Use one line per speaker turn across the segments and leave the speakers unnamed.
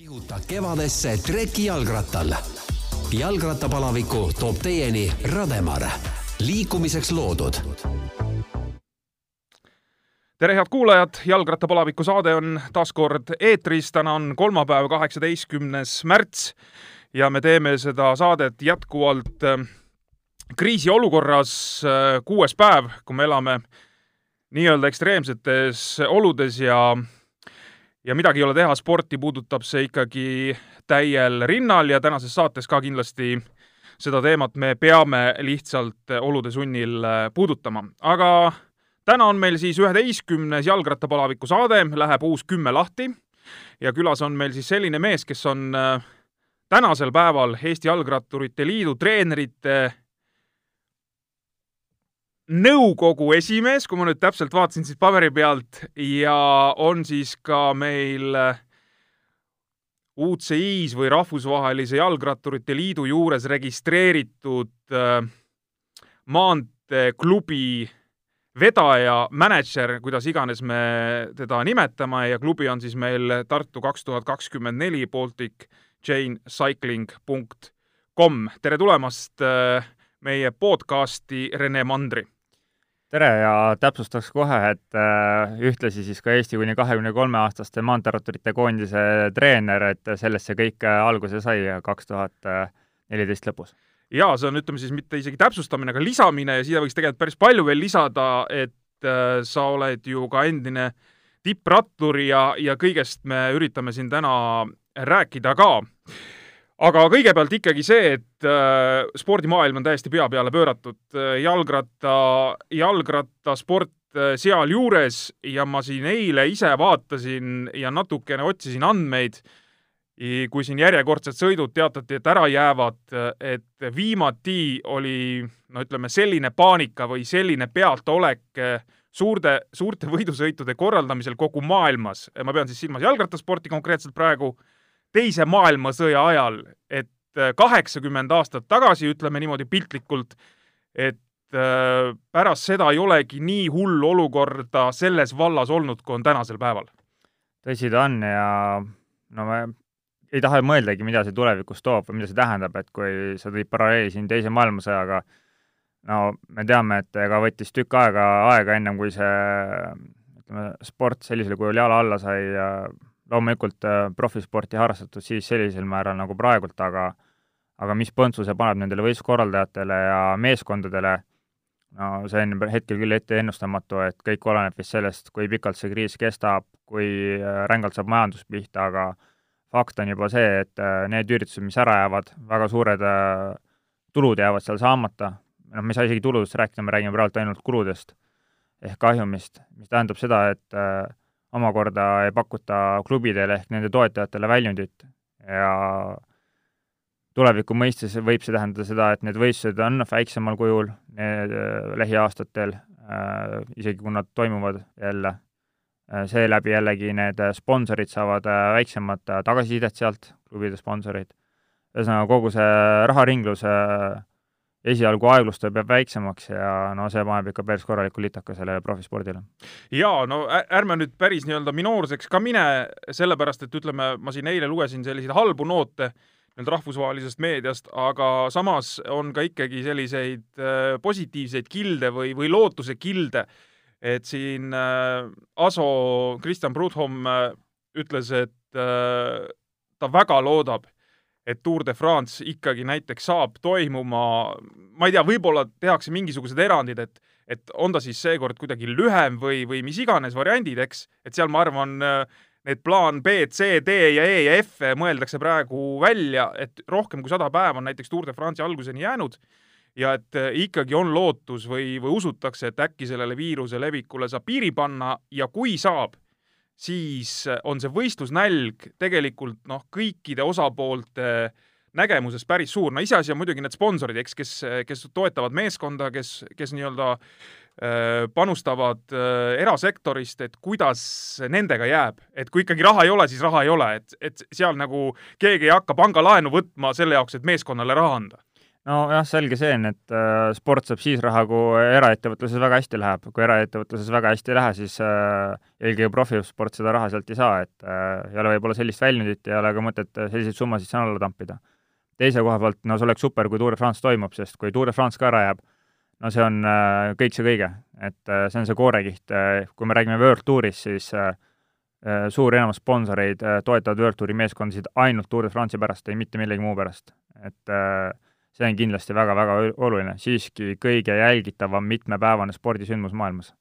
kihuta kevadesse treki jalgrattal. jalgrattapalaviku toob teieni Rademar, liikumiseks loodud.
tere, head kuulajad, jalgrattapalaviku saade on taas kord eetris, täna on kolmapäev, kaheksateistkümnes märts ja me teeme seda saadet jätkuvalt äh, kriisiolukorras, äh, kuues päev, kui me elame nii-öelda ekstreemsetes oludes ja ja midagi ei ole teha, sporti puudutab see ikkagi täiel rinnal ja tänases saates ka kindlasti seda teemat me peame lihtsalt olude sunnil äh, puudutama. aga täna on meil siis üheteistkümnes jalgrattapalaviku saade, läheb uus kümme lahti ja külas on meil siis selline mees, kes on äh, tänasel päeval Eesti Jalgratturite Liidu treenerite nõukogu esimees, kui ma nüüd täpselt vaatasin siis paberi pealt ja on siis ka meil äh, UCI-s või Rahvusvahelise Jalgratturite Liidu juures registreeritud äh, maanteeklubi vedaja, mänedžer, kuidas iganes me teda nimetame ja klubi on siis meil Tartu kaks tuhat kakskümmend neli Baltic Chain Cycling punkt kom. tere tulemast äh, meie podcasti, Rene Mandri
tere ja täpsustaks kohe, et äh, ühtlasi siis ka Eesti kuni kahekümne kolme aastaste maanteeratturite koondise treener, et sellest see kõik äh, alguse sai kaks tuhat neliteist lõpus.
jaa, see on, ütleme siis mitte isegi täpsustamine, aga lisamine ja siia võiks tegelikult päris palju veel lisada, et äh, sa oled ju ka endine tipprattur ja, ja kõigest me üritame siin täna rääkida ka aga kõigepealt ikkagi see, et äh, spordimaailm on täiesti pea peale pööratud. Jalgratta, jalgrattasport äh, sealjuures ja ma siin eile ise vaatasin ja natukene otsisin andmeid, kui siin järjekordsed sõidud teatati, et ära jäävad, et viimati oli no ütleme, selline paanika või selline pealtolek äh, suurte, suurte võidusõitude korraldamisel kogu maailmas, ma pean siis silmas jalgrattasporti konkreetselt praegu teise maailmasõja ajal, et äh, kaheksakümmend aastat tagasi, ütleme niimoodi piltlikult, et äh, pärast seda ei olegi nii hullu olukorda selles vallas olnud, kui on tänasel päeval.
tõsi ta on ja no me ei taha mõeldagi, mida see tulevikus toob või mida see tähendab, et kui sa tõid paralleeli siin Teise maailmasõjaga, no me teame, et ega võttis tükk aega, aega ennem kui see ütleme, sport sellisel kujul jala alla sai ja loomulikult äh, profisporti harrastatud siis sellisel määral nagu praegult, aga aga mis põntsu see paneb nendele võistluskorraldajatele ja meeskondadele, no see on hetkel küll ette ennustamatu, et kõik oleneb vist sellest, kui pikalt see kriis kestab, kui äh, rängalt saab majandus pihta, aga fakt on juba see, et äh, need üritused, mis ära jäävad, väga suured tulud jäävad seal saamata, noh, me ei saa isegi tuludest rääkida, me räägime praegu ainult kuludest ehk kahjumist, mis tähendab seda, et äh, omakorda ei pakuta klubidele ehk nende toetajatele väljundit ja tuleviku mõistes võib see tähendada seda, et need võistlused on väiksemal kujul äh, lähiaastatel äh,, isegi kui nad toimuvad jälle äh,, seeläbi jällegi need sponsorid saavad väiksemat tagasisidet sealt, klubide sponsorid. ühesõnaga, kogu see raharinglus äh, esialgu aeglustab, jääb väiksemaks ja no see paneb ikka päris korraliku litaka sellele profispordile.
jaa, no ärme nüüd päris nii-öelda minoorseks ka mine, sellepärast et ütleme, ma siin eile lugesin selliseid halbu noote nii-öelda rahvusvahelisest meediast, aga samas on ka ikkagi selliseid äh, positiivseid kilde või, või lootuse kilde, et siin äh, Aso Kristjan Brudholm äh, ütles, et äh, ta väga loodab, et Tour de France ikkagi näiteks saab toimuma, ma ei tea, võib-olla tehakse mingisugused erandid, et et on ta siis seekord kuidagi lühem või, või mis iganes variandid, eks, et seal ma arvan, need plaan B, C, D ja E ja F mõeldakse praegu välja, et rohkem kui sada päeva on näiteks Tour de France'i alguseni jäänud. Ja et ikkagi on lootus või, või usutakse, et äkki sellele viiruse levikule saab piiri panna ja kui saab, siis on see võistlusnälg tegelikult noh, kõikide osapoolte nägemuses päris suur, no iseasi on muidugi need sponsorid, eks, kes, kes toetavad meeskonda, kes, kes nii-öelda äh, panustavad äh, erasektorist, et kuidas nendega jääb, et kui ikkagi raha ei ole, siis raha ei ole, et, et seal nagu keegi ei hakka pangalaenu võtma selle jaoks, et meeskonnale raha anda
nojah, selge see on, et äh, sport saab siis raha, kui eraettevõtluses väga hästi läheb. kui eraettevõtluses väga hästi ei lähe, siis äh, eelkõige profisport seda raha sealt ei saa, et äh, ei ole võib-olla sellist väljundit ei ole ka mõtet äh, selliseid summasid sinna alla tampida. teise koha pealt, no see oleks super, kui Tour de France toimub, sest kui Tour de France ka ära jääb, no see on äh, kõik see kõige, et äh, see on see koorekiht äh,, kui me räägime World Tourist, siis äh, äh suur enamus sponsoreid äh, toetavad World Touri meeskondasid ainult Tour de France'i pärast, ei mitte millegi muu pärast. et äh, see on kindlasti väga-väga oluline, siiski kõige jälgitavam mitmepäevane spordisündmus maailmas.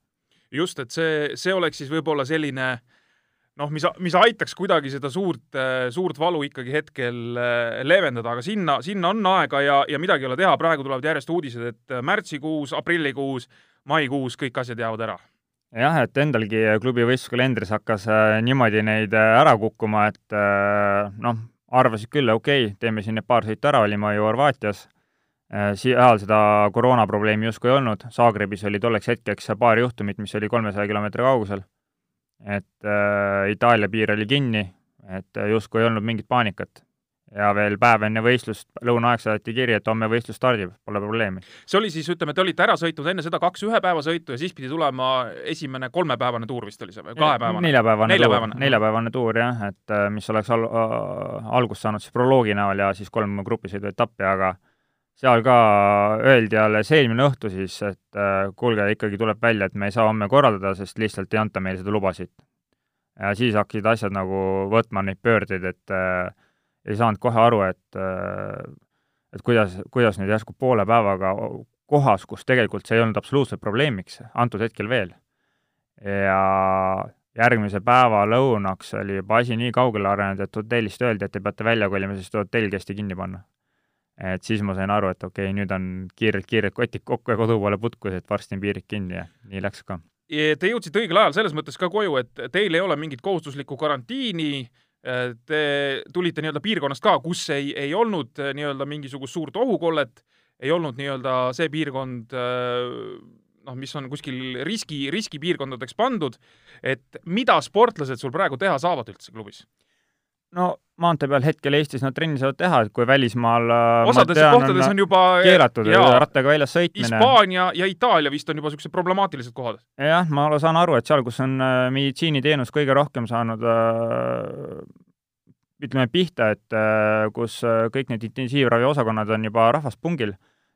just, et see, see oleks siis võib-olla selline noh, mis, mis aitaks kuidagi seda suurt, suurt valu ikkagi hetkel äh, leevendada, aga sinna, sinna on aega ja, ja midagi ei ole teha, praegu tulevad järjest uudised, et märtsikuus, aprillikuus, maikuus kõik asjad jäävad ära
jah, et endalgi klubi võistluskalendris hakkas äh, niimoodi neid äh, ära kukkuma, et noh, arvasid küll, okei okay,, teeme siin need paar sõitu ära, olime ju Horvaatias, äh, seal seda koroonaprobleemi justkui ei olnud, Zagrebis oli tolleks hetkeks paar juhtumit, mis oli kolmesaja kilomeetri kaugusel. et äh, Itaalia piir oli kinni, et justkui ei olnud mingit paanikat ja veel päev enne võistlust, lõunaaeg saadeti kiri, et homme võistlus stardib, pole probleemi.
see oli siis, ütleme, te olite ära sõitnud enne seda kaks ühepäevasõitu ja siis pidi tulema esimene kolmepäevane tuur vist oli see või kahepäevane?
neljapäevane, tuur, neljapäevane tuur jah, et äh, mis oleks al-, algust saanud siis proloogi näol ja siis kolm grupisõidu etappi, aga seal ka öeldi alles eelmine õhtu siis, et äh, kuulge, ikkagi tuleb välja, et me ei saa homme korraldada, sest lihtsalt ei anta meile seda luba siit. ja siis hakkasid asjad nagu võtma neid pöördeid, et äh, ei saanud kohe aru, et äh, et kuidas, kuidas nüüd järsku poole päevaga kohas, kus tegelikult see ei olnud absoluutselt probleemiks antud hetkel veel. ja järgmise päeva lõunaks oli juba asi nii kaugele arenenud, et hotellist öeldi, et te peate välja kolima, sest hotell kästi kinni panna. et siis ma sain aru, et okei okay,, nüüd on kiirelt-kiirelt kotid kokku ja kodu poole putkus, et varsti on piirid kinni ja nii läks ka.
Te jõudsite õigel ajal selles mõttes ka koju, et teil ei ole mingit kohustuslikku karantiini, Te tulite nii-öelda piirkonnast ka, kus ei, ei olnud äh, nii-öelda mingisugust suurt ohukollet, ei olnud nii-öelda see piirkond äh, noh, mis on kuskil riski, riskipiirkondadeks pandud, et mida sportlased sul praegu teha saavad üldse klubis?
No maantee peal hetkel Eestis nad trenni saavad teha, et kui välismaal
äh, osades tean, kohtades on, on juba
keelatud jaa, rattaga väljas sõitmine.
Hispaania ja Itaalia vist on juba niisugused problemaatilised kohad.
jah, ma saan aru, et seal, kus on äh, meditsiiniteenus kõige rohkem saanud äh, ütleme pihta, et kus kõik need intensiivraviosakonnad on juba rahvaspungil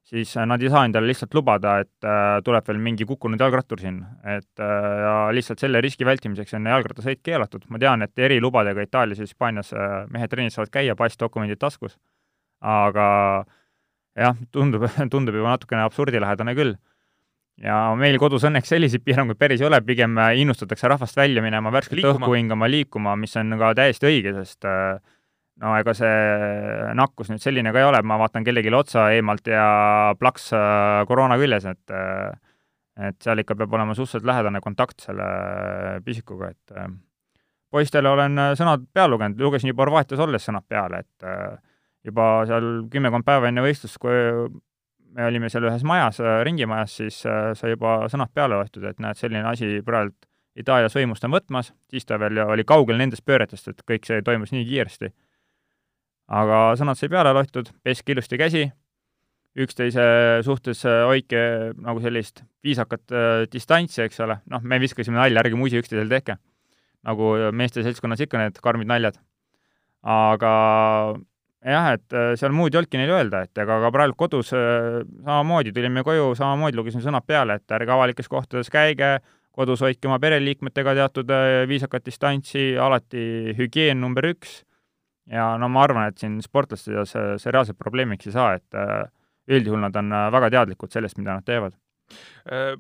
siis äh, nad ei saa endale lihtsalt lubada, et äh, tuleb veel mingi kukkunud jalgrattur sinna. et äh, ja lihtsalt selle riski vältimiseks on jalgrattasõit keelatud. ma tean, et erilubadega Itaalias ja Hispaanias mehed trennis saavad käia, pass, dokumendid taskus. aga jah, tundub, tundub juba natukene absurdilähedane küll. ja meil kodus õnneks selliseid piiranguid päris ei ole, pigem innustatakse rahvast välja minema, värsket õhku hingama, liikuma, mis on ka täiesti õige, sest äh, no ega see nakkus nüüd selline ka ei ole, ma vaatan kellelegi otsa eemalt ja plaks äh, koroona küljes, et äh, et seal ikka peab olema suhteliselt lähedane kontakt selle pisikuga, et äh, poistele olen sõnad peale lugenud, lugesin juba Horvaatias olles sõnad peale, et juba seal kümmekond päeva enne võistlust, kui me olime seal ühes majas, ringimajas, siis sai juba sõnad peale loetud, et näed, selline asi praegu Itaalias võimust on võtmas, siis ta veel oli kaugel nendest pööretest, et kõik see toimus nii kiiresti aga sõnad sai peale loetud, peske ilusti käsi, üksteise suhtes äh, hoidke nagu sellist viisakat äh, distantsi, eks ole, noh, me viskasime nalja, ärge musi üksteisele tehke. nagu meeste seltskonnas ikka need karmid naljad. aga jah, et äh, seal muud ei olnudki neil öelda, et ega ka praegu kodus äh, samamoodi tulime koju, samamoodi lugesime sõnad peale, et ärge avalikes kohtades käige, kodus hoidke oma pereliikmetega teatud äh, viisakat distantsi, alati hügieen number üks ja no ma arvan, et siin sportlaste seas see, see reaalselt probleemiks ei saa, et äh, üldjuhul nad on äh, väga teadlikud sellest, mida nad teevad.
Äh,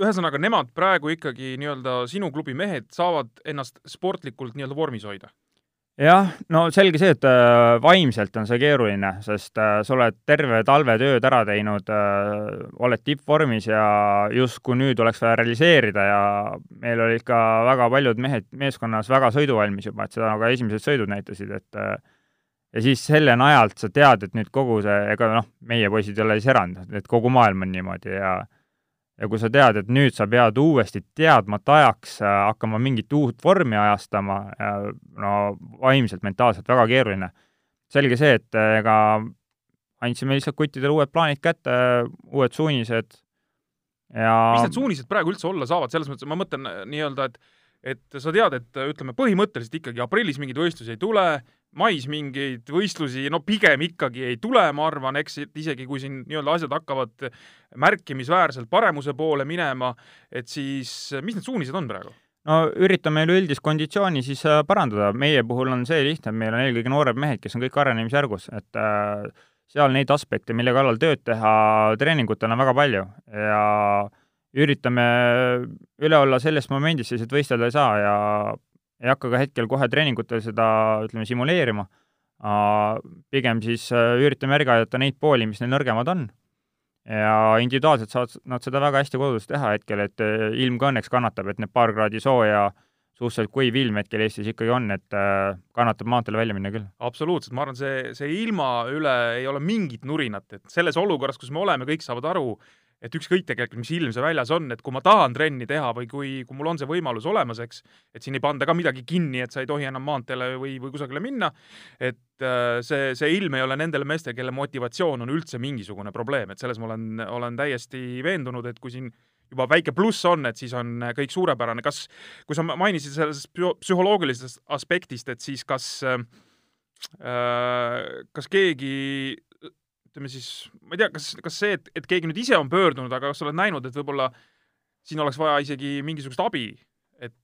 ühesõnaga, nemad praegu ikkagi nii-öelda sinu klubi mehed saavad ennast sportlikult nii-öelda vormis hoida?
Jah, no selge see, et äh, vaimselt on see keeruline, sest äh, sa oled terve talve tööd ära teinud äh,, oled tippvormis ja justkui nüüd oleks vaja realiseerida ja meil olid ka väga paljud mehed meeskonnas väga sõiduvalmis juba, et seda ka esimesed sõidud näitasid, et äh, ja siis selle najalt sa tead, et nüüd kogu see, ega noh, meie poisid ei ole siis erand, et kogu maailm on niimoodi ja ja kui sa tead, et nüüd sa pead uuesti teadmata ajaks äh, hakkama mingit uut vormi ajastama, no vaimselt, mentaalselt väga keeruline. selge see, et äh, ega andsime lihtsalt kuttidele uued plaanid kätte, uued suunised ja
mis need suunised praegu üldse olla saavad, selles mõttes ma mõtlen äh, nii-öelda, et et sa tead, et ütleme, põhimõtteliselt ikkagi aprillis mingeid võistlusi ei tule, mais mingeid võistlusi, no pigem ikkagi ei tule, ma arvan, eks isegi kui siin nii-öelda asjad hakkavad märkimisväärselt paremuse poole minema, et siis mis need suunised on praegu?
no üritame üleüldist konditsiooni siis äh, parandada, meie puhul on see lihtne, et meil on eelkõige noored mehed, kes on kõik arenemisjärgus, et äh, seal neid aspekte, mille kallal tööd teha treeningutel on väga palju ja üritame üle olla sellest momendist, siis et võistelda ei saa ja ei hakka ka hetkel kohe treeningutel seda, ütleme, simuleerima, pigem siis äh, üritame järgi aidata neid pooli, mis neil nõrgemad on. ja individuaalselt saavad nad seda väga hästi kodus teha hetkel, et äh, ilm ka õnneks kannatab, et need paar kraadi sooja suhteliselt kuiv ilm hetkel Eestis ikkagi on, et äh, kannatab maanteele välja minna küll.
absoluutselt, ma arvan, see, see ilma üle ei ole mingit nurinat, et selles olukorras, kus me oleme, kõik saavad aru, et ükskõik tegelikult, mis ilm see väljas on, et kui ma tahan trenni teha või kui, kui mul on see võimalus olemas, eks, et siin ei panda ka midagi kinni, et sa ei tohi enam maanteele või, või kusagile minna, et äh, see, see ilm ei ole nendele meestele, kelle motivatsioon on üldse mingisugune probleem, et selles ma olen, olen täiesti veendunud, et kui siin juba väike pluss on, et siis on kõik suurepärane. kas, kui sa mainisid sellest psühholoogilisest aspektist, et siis kas äh, kas keegi ütleme siis, ma ei tea, kas, kas see, et, et keegi nüüd ise on pöördunud, aga kas sa oled näinud, et võib-olla siin oleks vaja isegi mingisugust abi, et,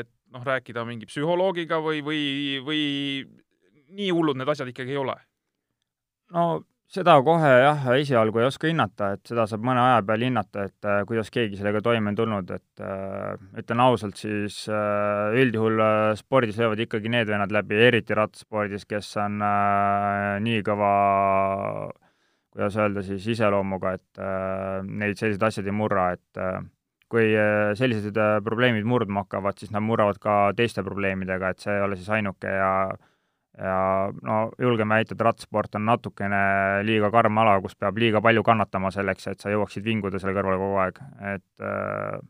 et noh, rääkida mingi psühholoogiga või, või, või nii hullud need asjad ikkagi ei ole?
no seda kohe jah, esialgu ei oska hinnata, et seda saab mõne aja peal hinnata, et äh, kuidas keegi sellega toime on tulnud, et äh, ütlen ausalt, siis äh, üldjuhul äh, spordis löövad ikkagi need vennad läbi, eriti rattaspordis, kes on äh, nii kõva kuidas öelda siis, iseloomuga, et äh, neid sellised asjad ei murra, et äh, kui äh, sellised äh, probleemid murdma hakkavad, siis nad murravad ka teiste probleemidega, et see ei ole siis ainuke ja äh, ja no julgeme väita, et rattasport on natukene liiga karm ala, kus peab liiga palju kannatama selleks, et sa jõuaksid vinguda selle kõrvale kogu aeg, et äh,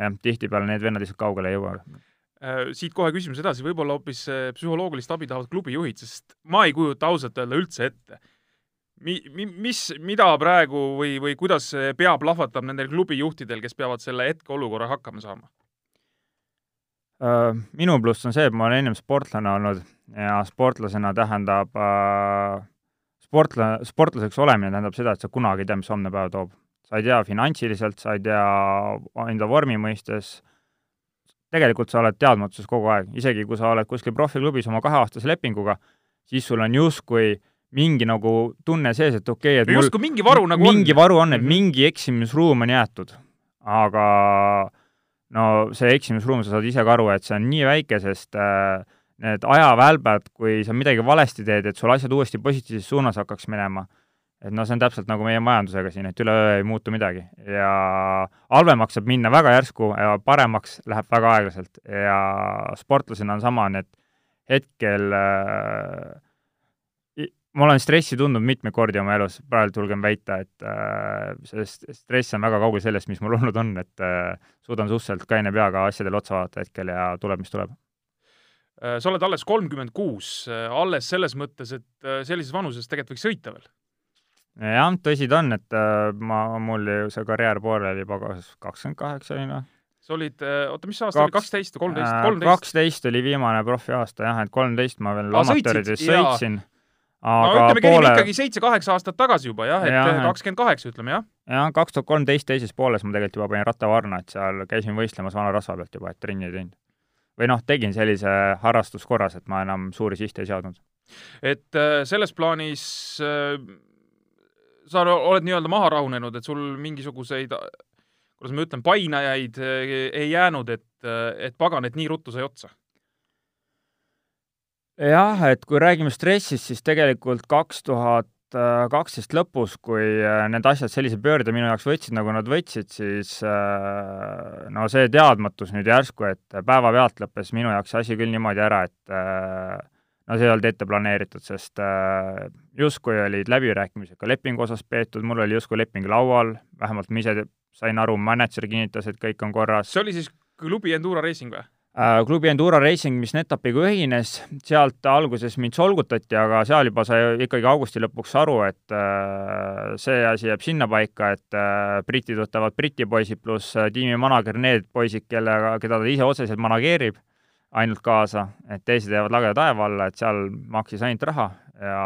jah, tihtipeale need vennad lihtsalt kaugele ei jõua
äh, siit kohe küsimus edasi, võib-olla hoopis äh, psühholoogilist abi tahavad klubijuhid, sest ma ei kujuta ausalt öelda üldse ette. Mi-, mi-, mis, mida praegu või, või kuidas pea plahvatab nendel klubijuhtidel, kes peavad selle hetkeolukorra hakkama saama?
Äh, minu pluss on see, et ma olen ennem sportlane olnud ja sportlasena tähendab äh, sportla-, sportlaseks olemine tähendab seda, et sa kunagi ei tea, mis homne päev toob. sa ei tea finantsiliselt, sa ei tea enda vormi mõistes, tegelikult sa oled teadmatuses kogu aeg, isegi kui sa oled kuskil profiklubis oma kaheaastase lepinguga, siis sul on justkui mingi nagu tunne sees, et okei okay,, et
mul justkui mingi varu nagu
mingi on. varu on, et mhm. mingi eksimisruum on jäetud. aga no see eksimusruum, sa saad ise ka aru, et see on nii väike, sest äh, need ajavälbed, kui sa midagi valesti teed, et sul asjad uuesti positiivses suunas hakkaks minema, et noh, see on täpselt nagu meie majandusega siin, et üleöö ei muutu midagi. Ja halvemaks saab minna väga järsku ja paremaks läheb väga aeglaselt. Ja sportlasena on sama, nii et hetkel äh, ma olen stressi tundnud mitmeid kordi oma elus, praegu julgen väita, et äh, see stress on väga kaugel sellest, mis mul olnud on, et äh, suudan suhteliselt kaine peaga asjadele otsa vaadata hetkel ja tuleb, mis tuleb.
Äh, sa oled alles kolmkümmend kuus, äh, alles selles mõttes, et äh, sellises vanuses tegelikult võiks sõita veel?
jah, tõsi ta on, et ma, mul ju see karjäär pooleli juba kakskümmend kaheksa olin või?
sa olid, oota, mis aasta oli, kaksteist või kolmteist?
kaksteist oli viimane profiaasta jah, et kolmteist ma veel amatöörides sõitsin
aga no ütleme, käime poole... ikkagi seitse-kaheksa aastat tagasi juba jah, et kakskümmend kaheksa ütleme jah.
jah, kaks tuhat kolmteist teises pooles ma tegelikult juba panin rattavarna, et seal käisin võistlemas vana rasva pealt juba, et trenni ei teinud. või noh, tegin sellise harrastuskorras, et ma enam suuri sihte ei seadnud.
et äh, selles plaanis äh, sa oled nii-öelda maha rahunenud, et sul mingisuguseid kuidas ma ütlen, painajaid äh, ei jäänud, et, et pagan, et nii ruttu sai otsa
jah, et kui räägime stressist, siis tegelikult kaks tuhat kaksteist lõpus, kui äh, need asjad sellise pöörde minu jaoks võtsid, nagu nad võtsid, siis äh, no see teadmatus nüüd järsku, et päevapealt lõppes minu jaoks asi küll niimoodi ära, et äh, no see ei olnud ette planeeritud, sest justkui olid läbirääkimised ka lepingu osas peetud, mul oli justkui leping laual, vähemalt ma ise sain aru, mänedžer kinnitas, et kõik on korras.
see oli siis klubi Endura Racing või?
Äh, klubi Enduro Racing, mis NetApiga ühines, sealt alguses mind solgutati, aga seal juba sai ikkagi augusti lõpuks aru, et äh, see asi jääb sinnapaika, et äh, britid võtavad Briti poisid pluss tiimi manager need poisid, kellega, keda ta ise otseselt manageerib, ainult kaasa, et teised jäävad lageda taeva alla, et seal maksis ainult raha ja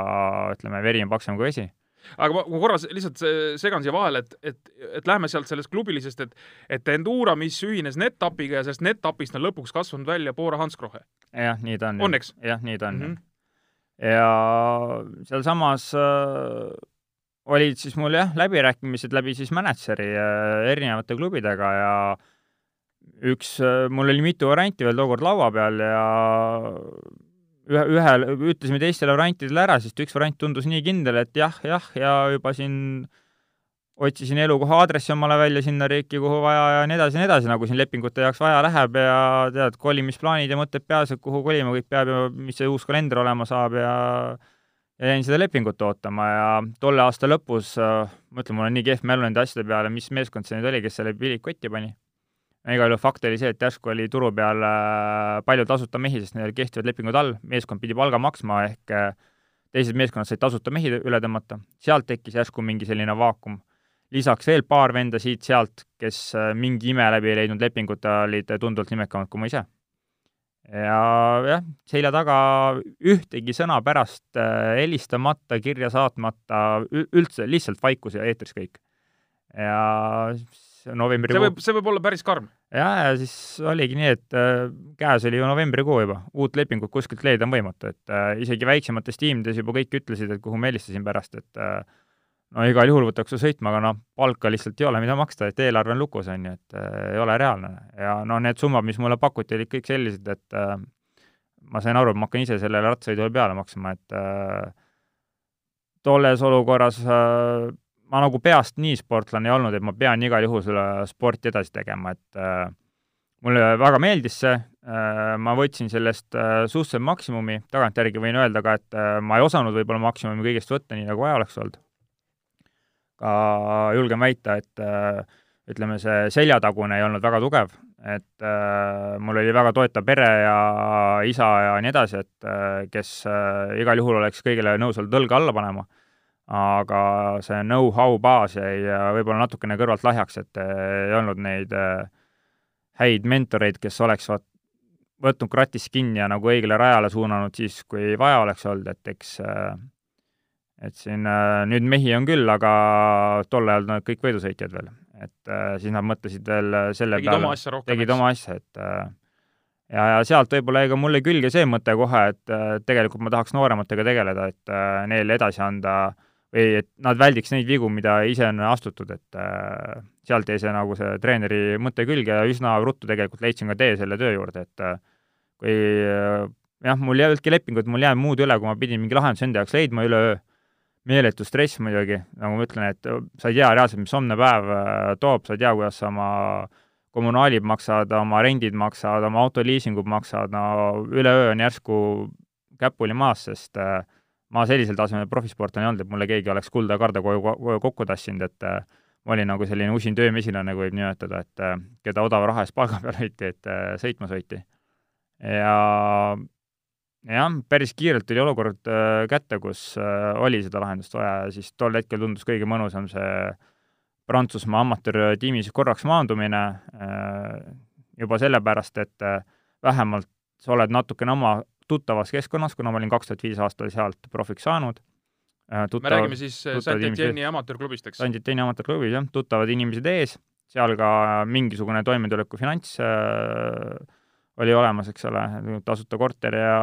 ütleme, veri on paksem kui vesi
aga ma, ma korra lihtsalt segan siia vahele, et, et, et lähme sealt sellest klubilisest, et et Endura, mis ühines NetApiga ja sellest NetApist on lõpuks kasvanud välja Bora Hansgrohe.
jah, nii ta on.
on, eks?
jah, nii ta on mm. -hmm. ja sealsamas äh, olid siis mul jah, läbirääkimised läbi siis mänedžeri äh, erinevate klubidega ja üks, äh, mul oli mitu varianti veel tookord laua peal ja ühe, ühel, ütlesime teistele variantidele ära, sest üks variant tundus nii kindel, et jah, jah, ja juba siin otsisin elukoha aadressi omale välja sinna riiki, kuhu vaja ja nii edasi ja nii edasi, nagu siin lepingute jaoks vaja läheb ja tead, kolimisplaanid ja mõtted peas, et kuhu kolima kõik peab ja mis see uus kalender olema saab ja ja jäin seda lepingut ootama ja tolle aasta lõpus, ma ütlen, mul on nii kehv mälu nende asjade peale, mis meeskond see nüüd oli, kes selle pilli kotti pani igal juhul fakt oli see, et järsku oli turu peal äh, palju tasuta mehi, sest neil kehtivad lepingud all, meeskond pidi palga maksma, ehk äh, teised meeskonnad said tasuta mehi üle tõmmata, sealt tekkis järsku mingi selline vaakum. lisaks veel paar venda siit-sealt, kes äh, mingi ime läbi ei leidnud lepingut olid tunduvalt nimekamad kui ma ise. ja jah, selja taga ühtegi sõna pärast helistamata, kirja saatmata, üldse lihtsalt vaikus ja eetris kõik. ja novembrikuu.
see võib, see võib olla päris karm.
jaa, ja siis oligi nii, et äh, käes oli ju novembrikuu juba, uut lepingut kuskilt leida on võimatu, et äh, isegi väiksemates tiimides juba kõik ütlesid, et kuhu ma helistasin pärast, et äh, no igal juhul võtaks su sõitma, aga noh, palka lihtsalt ei ole, mida maksta, et eelarve on lukus, on ju, et äh, ei ole reaalne. ja no need summad, mis mulle pakuti, olid kõik sellised, et äh, ma sain aru, et ma hakkan ise sellele rattasõidule peale maksma, et äh, tolles olukorras äh, ma nagu peast nii sportlane ei olnud, et ma pean igal juhul seda sporti edasi tegema, et äh, mulle väga meeldis see äh,, ma võtsin sellest äh, suhteliselt maksimumi, tagantjärgi võin öelda ka, et äh, ma ei osanud võib-olla maksimumi kõigest võtta, nii nagu vaja oleks olnud. ka julgen väita, et äh, ütleme, see seljatagune ei olnud väga tugev, et äh, mul oli väga toetav pere ja isa ja nii edasi, et äh, kes äh, igal juhul oleks kõigile nõus olnud õlga alla panema aga see know-how baas jäi võib-olla natukene kõrvalt lahjaks, et äh, ei olnud neid äh, häid mentoreid, kes oleks vaat võtnud kratist kinni ja nagu õigele rajale suunanud siis, kui vaja oleks olnud, et eks äh, et siin nüüd mehi on küll, aga tol ajal nad kõik võidusõitjad veel. et siis nad mõtlesid veel selle
tegid
peale, tegid oma asja, et ja, ja sealt võib-olla jäi ka mulle külge see mõte kohe, et tegelikult ma tahaks noorematega tegeleda, et neile edasi anda äh, või et nad väldiks neid vigu, mida ise on astutud, et äh, sealt jäi see nagu see treeneri mõte külge ja üsna ruttu tegelikult leidsin ka tee selle töö juurde, et äh, kui äh, jah, mul ei olnudki lepingut, mul ei jäänud muud üle, kui ma pidin mingi lahenduse enda jaoks leidma üleöö, meeletu stress muidugi, nagu ma ütlen, et sa ei tea reaalselt, mis homne päev äh, toob, sa ei tea, kuidas sa oma kommunaalid maksad, oma rendid maksad, oma autoliisingud maksad, no üleöö on järsku käpuli maas, sest äh, ma sellisel tasemel profisportlane ei olnud, et mulle keegi oleks kulda karda koju, kokku tassinud, et äh, ma olin nagu selline usin töömesilane, kui võib nimetada, et äh, keda odava raha eest palga peale hoiti, et äh, sõitma sõiti. ja jah, päris kiirelt tuli olukord kätte, kus oli seda lahendust vaja ja siis tol hetkel tundus kõige mõnusam see Prantsusmaa amatöörtiimis korraks maandumine, juba sellepärast, et vähemalt sa oled natukene oma tuttavas keskkonnas, kuna ma olin kaks tuhat viis aastal sealt profiks saanud.
Äh, me räägime siis äh, Saint-Etienne'i amatöörklubist, eks?
Saint-Etienne'i amatöörklubis, jah, tuttavad inimesed ees, seal ka mingisugune toimetuleku finants äh, oli olemas, eks ole, tasuta korter ja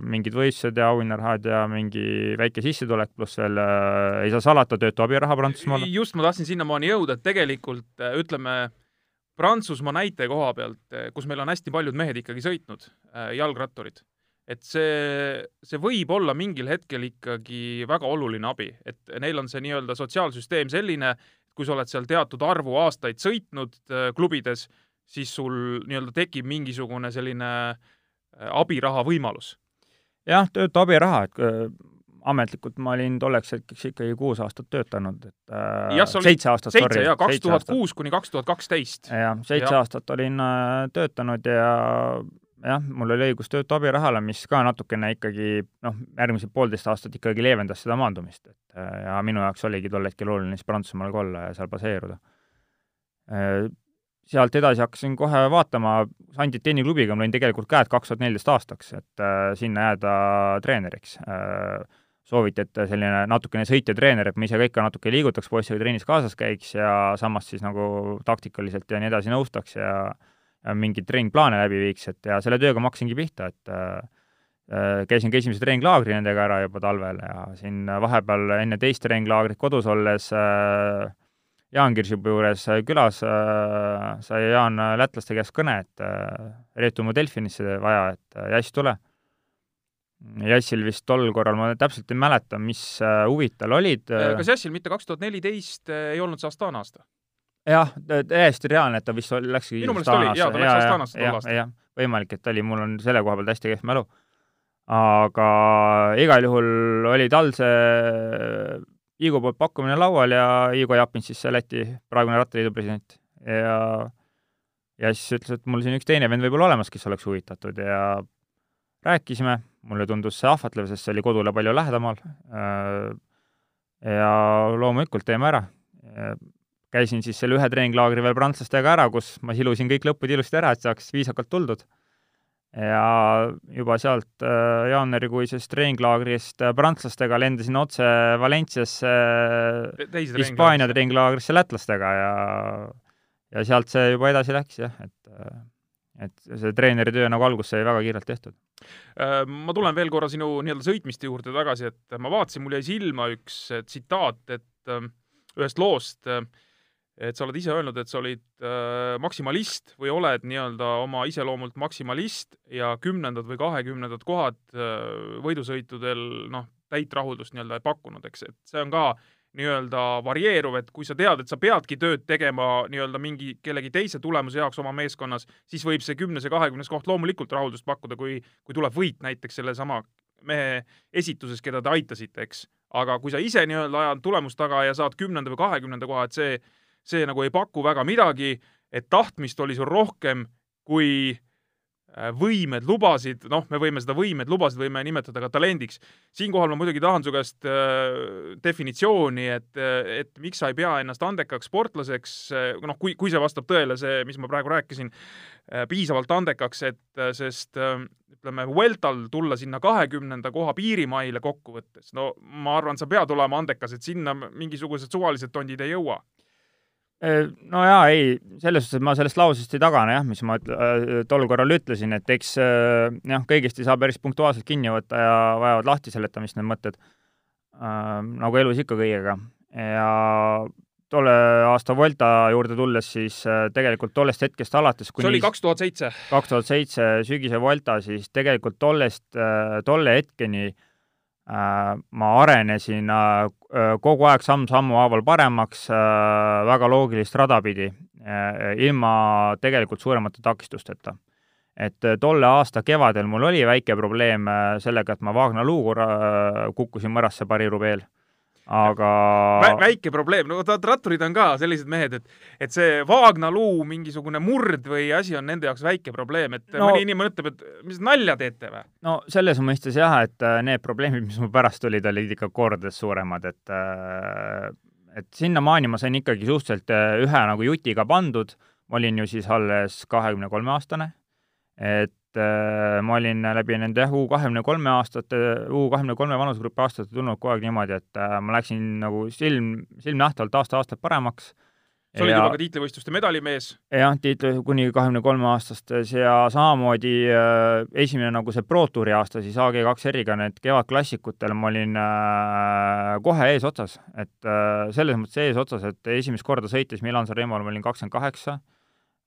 mingid võistlused ja auhinnarahad ja mingi väike sissetulek, pluss veel äh, ei saa salata, töötu abiraha Prantsusmaal.
just, ma tahtsin sinnamaani jõuda, et tegelikult ütleme, Prantsusmaa näite koha pealt, kus meil on hästi paljud mehed ikkagi sõitnud, jalgratturid et see, see võib olla mingil hetkel ikkagi väga oluline abi, et neil on see nii-öelda sotsiaalsüsteem selline, kui sa oled seal teatud arvu aastaid sõitnud äh, klubides, siis sul nii-öelda tekib mingisugune selline äh, abiraha võimalus.
jah, töötu abiraha, et äh, ametlikult ma olin tolleks hetkeks ikkagi kuus aastat töötanud, et äh,
jah,
seitse aastat,
seitse jaa, kaks tuhat kuus kuni kaks tuhat kaksteist.
jah, seitse aastat olin äh, töötanud ja jah, mul oli õigus töötu abirahale, mis ka natukene ikkagi noh, järgmised poolteist aastat ikkagi leevendas seda maandumist, et äh, ja minu jaoks oligi tol hetkel oluline siis Prantsusmaal ka olla ja seal baseeruda. Äh, sealt edasi hakkasin kohe vaatama, Sanditeni klubiga mul olid tegelikult käed kaks tuhat neliteist aastaks, et äh, sinna jääda treeneriks sooviti, et selline natukene sõitja treener, et ma ise ka ikka natuke liigutaks, poissiga trennis kaasas käiks ja samas siis nagu taktikaliselt ja nii edasi nõustaks ja mingeid treeningplaane läbi viiks, et ja selle tööga ma hakkasingi pihta, et äh, käisin ka esimese treeninglaagri nendega ära juba talvel ja siin vahepeal enne teist treeninglaagrit kodus olles äh, Jaan Kirsipuu juures külas äh, sai Jaan lätlaste käest kõne, et äh, Reetu mu Delfinisse vaja, et äh, Jass, tule Jassil vist tol korral, ma täpselt ei mäleta, mis äh, huvid tal olid.
Äh, kas Jassil mitte kaks tuhat neliteist äh, ei olnud see Astana aasta?
Jah, täiesti reaalne, et ta vist oli, läkski
minu meelest oli, jaa, ta läks Astanasse tol aastal.
võimalik, et oli, mul on selle koha pealt hästi kehv mälu. aga igal juhul oli tal see Igo poolt pakkumine laual ja Igo Japin siis see Läti praegune rattaliidu president ja ja siis ütles, et mul siin üks teine vend võib olla olemas, kes oleks huvitatud ja rääkisime, mulle tundus see ahvatlev, sest see oli kodule palju lähedamal. Äh, ja loomulikult teeme ära. Käisin siis selle ühe treeninglaagri veel prantslastega ära, kus ma silusin kõik lõpud ilusti ära, et saaks viisakalt tuldud. ja juba sealt äh, jaanuarikuisest treeninglaagrist äh, prantslastega lendasin otse Valenciasse Hispaania treeninglaagrisse lätlastega ja ja sealt see juba edasi läks jah, et et see treeneri töö nagu alguses sai väga kiirelt tehtud.
Äh, ma tulen veel korra sinu nii-öelda sõitmiste juurde tagasi, et ma vaatasin, mul jäi silma üks äh, tsitaat, et äh, ühest loost, et sa oled ise öelnud, et sa olid maksimalist või oled nii-öelda oma iseloomult maksimalist ja kümnendad või kahekümnendad kohad võidusõitudel noh, täit rahuldust nii-öelda ei pakkunud, eks, et see on ka nii-öelda varieeruv, et kui sa tead, et sa peadki tööd tegema nii-öelda mingi kellegi teise tulemuse jaoks oma meeskonnas, siis võib see kümnes ja kahekümnes koht loomulikult rahuldust pakkuda, kui, kui tuleb võit näiteks sellesama mehe esituses, keda te aitasite, eks. aga kui sa ise nii-öelda ajad tulemust taga ja saad kümnenda või kahekümnenda koha, et see, see nagu ei paku väga midagi, et tahtmist oli sul rohkem kui Äh, võimed lubasid, noh, me võime seda võimed lubasid, võime nimetada ka talendiks. siinkohal ma muidugi tahan su käest äh, definitsiooni, et, äh, et miks sa ei pea ennast andekaks sportlaseks, äh, noh, kui, kui see vastab tõele, see, mis ma praegu rääkisin äh,, piisavalt andekaks, et sest äh, ütleme, Vueltal tulla sinna kahekümnenda koha piirimaile kokkuvõttes, no ma arvan, sa pead olema andekas, et sinna mingisugused suvalised tondid ei jõua
no jaa, ei, selles suhtes, et ma sellest lausest ei tagane jah, mis ma äh, tol korral ütlesin, et eks äh, jah, kõigest ei saa päris punktuaalselt kinni võtta ja vajavad lahti seletamist need mõtted äh,, nagu elus ikka kõigega. ja tolle aasta Volta juurde tulles, siis äh, tegelikult tollest hetkest alates
kuni see oli kaks tuhat seitse?
kaks tuhat seitse sügise Volta, siis tegelikult tollest äh,, tolle hetkeni äh, Äh, ma arenesin äh, kogu aeg samm-sammu haaval paremaks, äh, väga loogilist rada pidi, ilma tegelikult suuremate takistusteta. et tolle aasta kevadel mul oli väike probleem sellega, et ma Wagner luuga kukkusin mõrasse Paris-Roubaix aga
Vä väike probleem, no vaata ratturid on ka sellised mehed, et et see Vaagnaluu mingisugune murd või asi on nende jaoks väike probleem, et no, mõni inimene mõtleb, et mis nalja teete või?
no selles mõistes jah, et äh, need probleemid, mis mul pärast tulid, olid ikka kordades suuremad, et äh, et sinnamaani ma sain ikkagi suhteliselt äh, ühe nagu jutiga pandud, ma olin ju siis alles kahekümne kolme aastane, et ma olin läbi nende U kahekümne kolme aastate, U kahekümne kolme vanusegrupi aastate tulnud kogu aeg niimoodi, et äh, ma läksin nagu silm, silmnähtavalt aasta-aastalt paremaks.
sa olid juba ka tiitlivõistluste medalimees?
jah, tiitli kuni kahekümne kolme aastastes ja samamoodi äh, esimene nagu see Pro Touri aasta siis AG2R-iga, need kevadklassikutel ma olin äh, kohe eesotsas, et äh, selles mõttes eesotsas, et esimest korda sõites Milan-San Remol ma olin kakskümmend kaheksa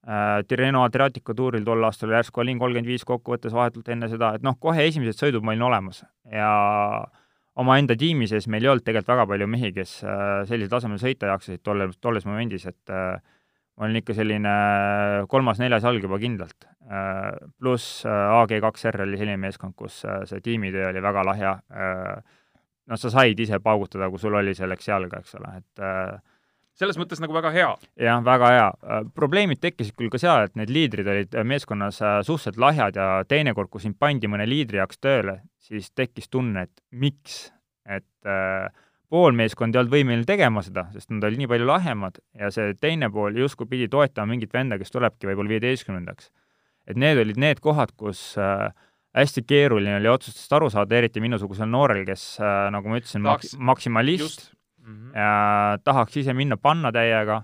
Äh, Tirreno Adriatico tuuril tol aastal järsku olin kolmkümmend viis kokkuvõttes vahetult enne seda, et noh, kohe esimesed sõidud ma olin olemas ja omaenda tiimi sees meil ei olnud tegelikult väga palju mehi, kes äh, sellisel tasemel sõita jaksasid tolle, tolles momendis, et äh, ma olin ikka selline kolmas-neljas jalg juba kindlalt. Pluss AG2R oli selline meeskond, kus see tiimitöö oli väga lahja. noh, sa said ise paugutada, kui sul oli selleks jalga, eks ole, et
selles mõttes nagu väga hea.
jah, väga hea. probleemid tekkisid küll ka seal, et need liidrid olid meeskonnas suhteliselt lahjad ja teinekord, kui sind pandi mõne liidri jaoks tööle, siis tekkis tunne, et miks, et äh, pool meeskonda ei olnud võimeline tegema seda, sest nad olid nii palju lahjemad ja see teine pool justkui pidi toetama mingit venda, kes tulebki võib-olla viieteistkümnendaks. et need olid need kohad, kus äh, hästi keeruline oli otsustest aru saada, eriti minusugusel noorel, kes äh,, nagu ma ütlesin, maks-, maksimalist mm -hmm. ja tahaks ise minna panna täiega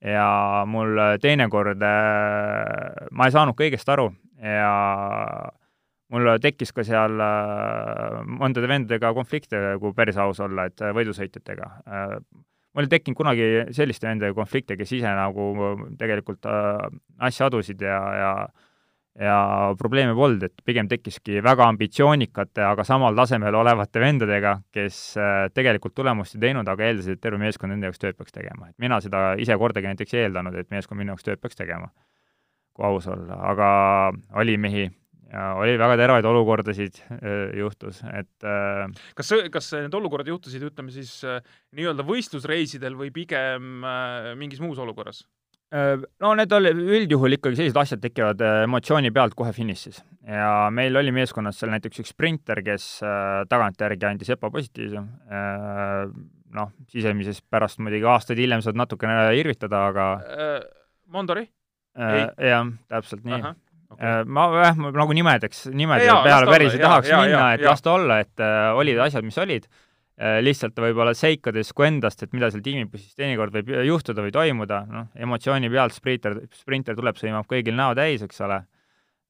ja mul teinekord äh, ma ei saanud kõigest aru ja mul tekkis ka seal äh, mõndade vendadega konflikte, kui päris aus olla, et äh, võidusõitjatega. Äh, mul ei tekkinud kunagi selliste vendadega konflikte, kes ise nagu tegelikult asja adusid ja, ja ja probleeme polnud, et pigem tekkiski väga ambitsioonikate, aga samal tasemel olevate vendadega, kes tegelikult tulemust ei teinud, aga eeldasid, et terve meeskond nende jaoks tööd peaks tegema. et mina seda ise kordagi näiteks ei eeldanud, et meeskond minu jaoks tööd peaks tegema, kui aus olla, aga oli mehi, oli väga teravaid olukordasid juhtus, et äh,
kas, kas need olukorrad juhtusid, ütleme siis nii-öelda võistlusreisidel või pigem mingis muus olukorras?
No need oli, üldjuhul ikkagi sellised asjad tekivad emotsiooni pealt kohe finišis. ja meil oli meeskonnas seal näiteks üks sprinter, kes tagantjärgi andis ebapositiivse, noh, sisemises pärast muidugi aastaid hiljem saad natukene irvitada, aga
Mondori?
jah, täpselt nii okay.. Äh, ma jah, ma nagu nimedeks, nimede ja, peale päris ei tahaks ja, minna, et las ta olla, et äh, olid asjad, mis olid äh,. Lihtsalt võib-olla seikades kui endast, et mida seal tiimipussis teinekord võib juhtuda või toimuda, noh, emotsiooni pealt sprinter, sprinter tuleb, sõimab kõigil näo täis, eks ole,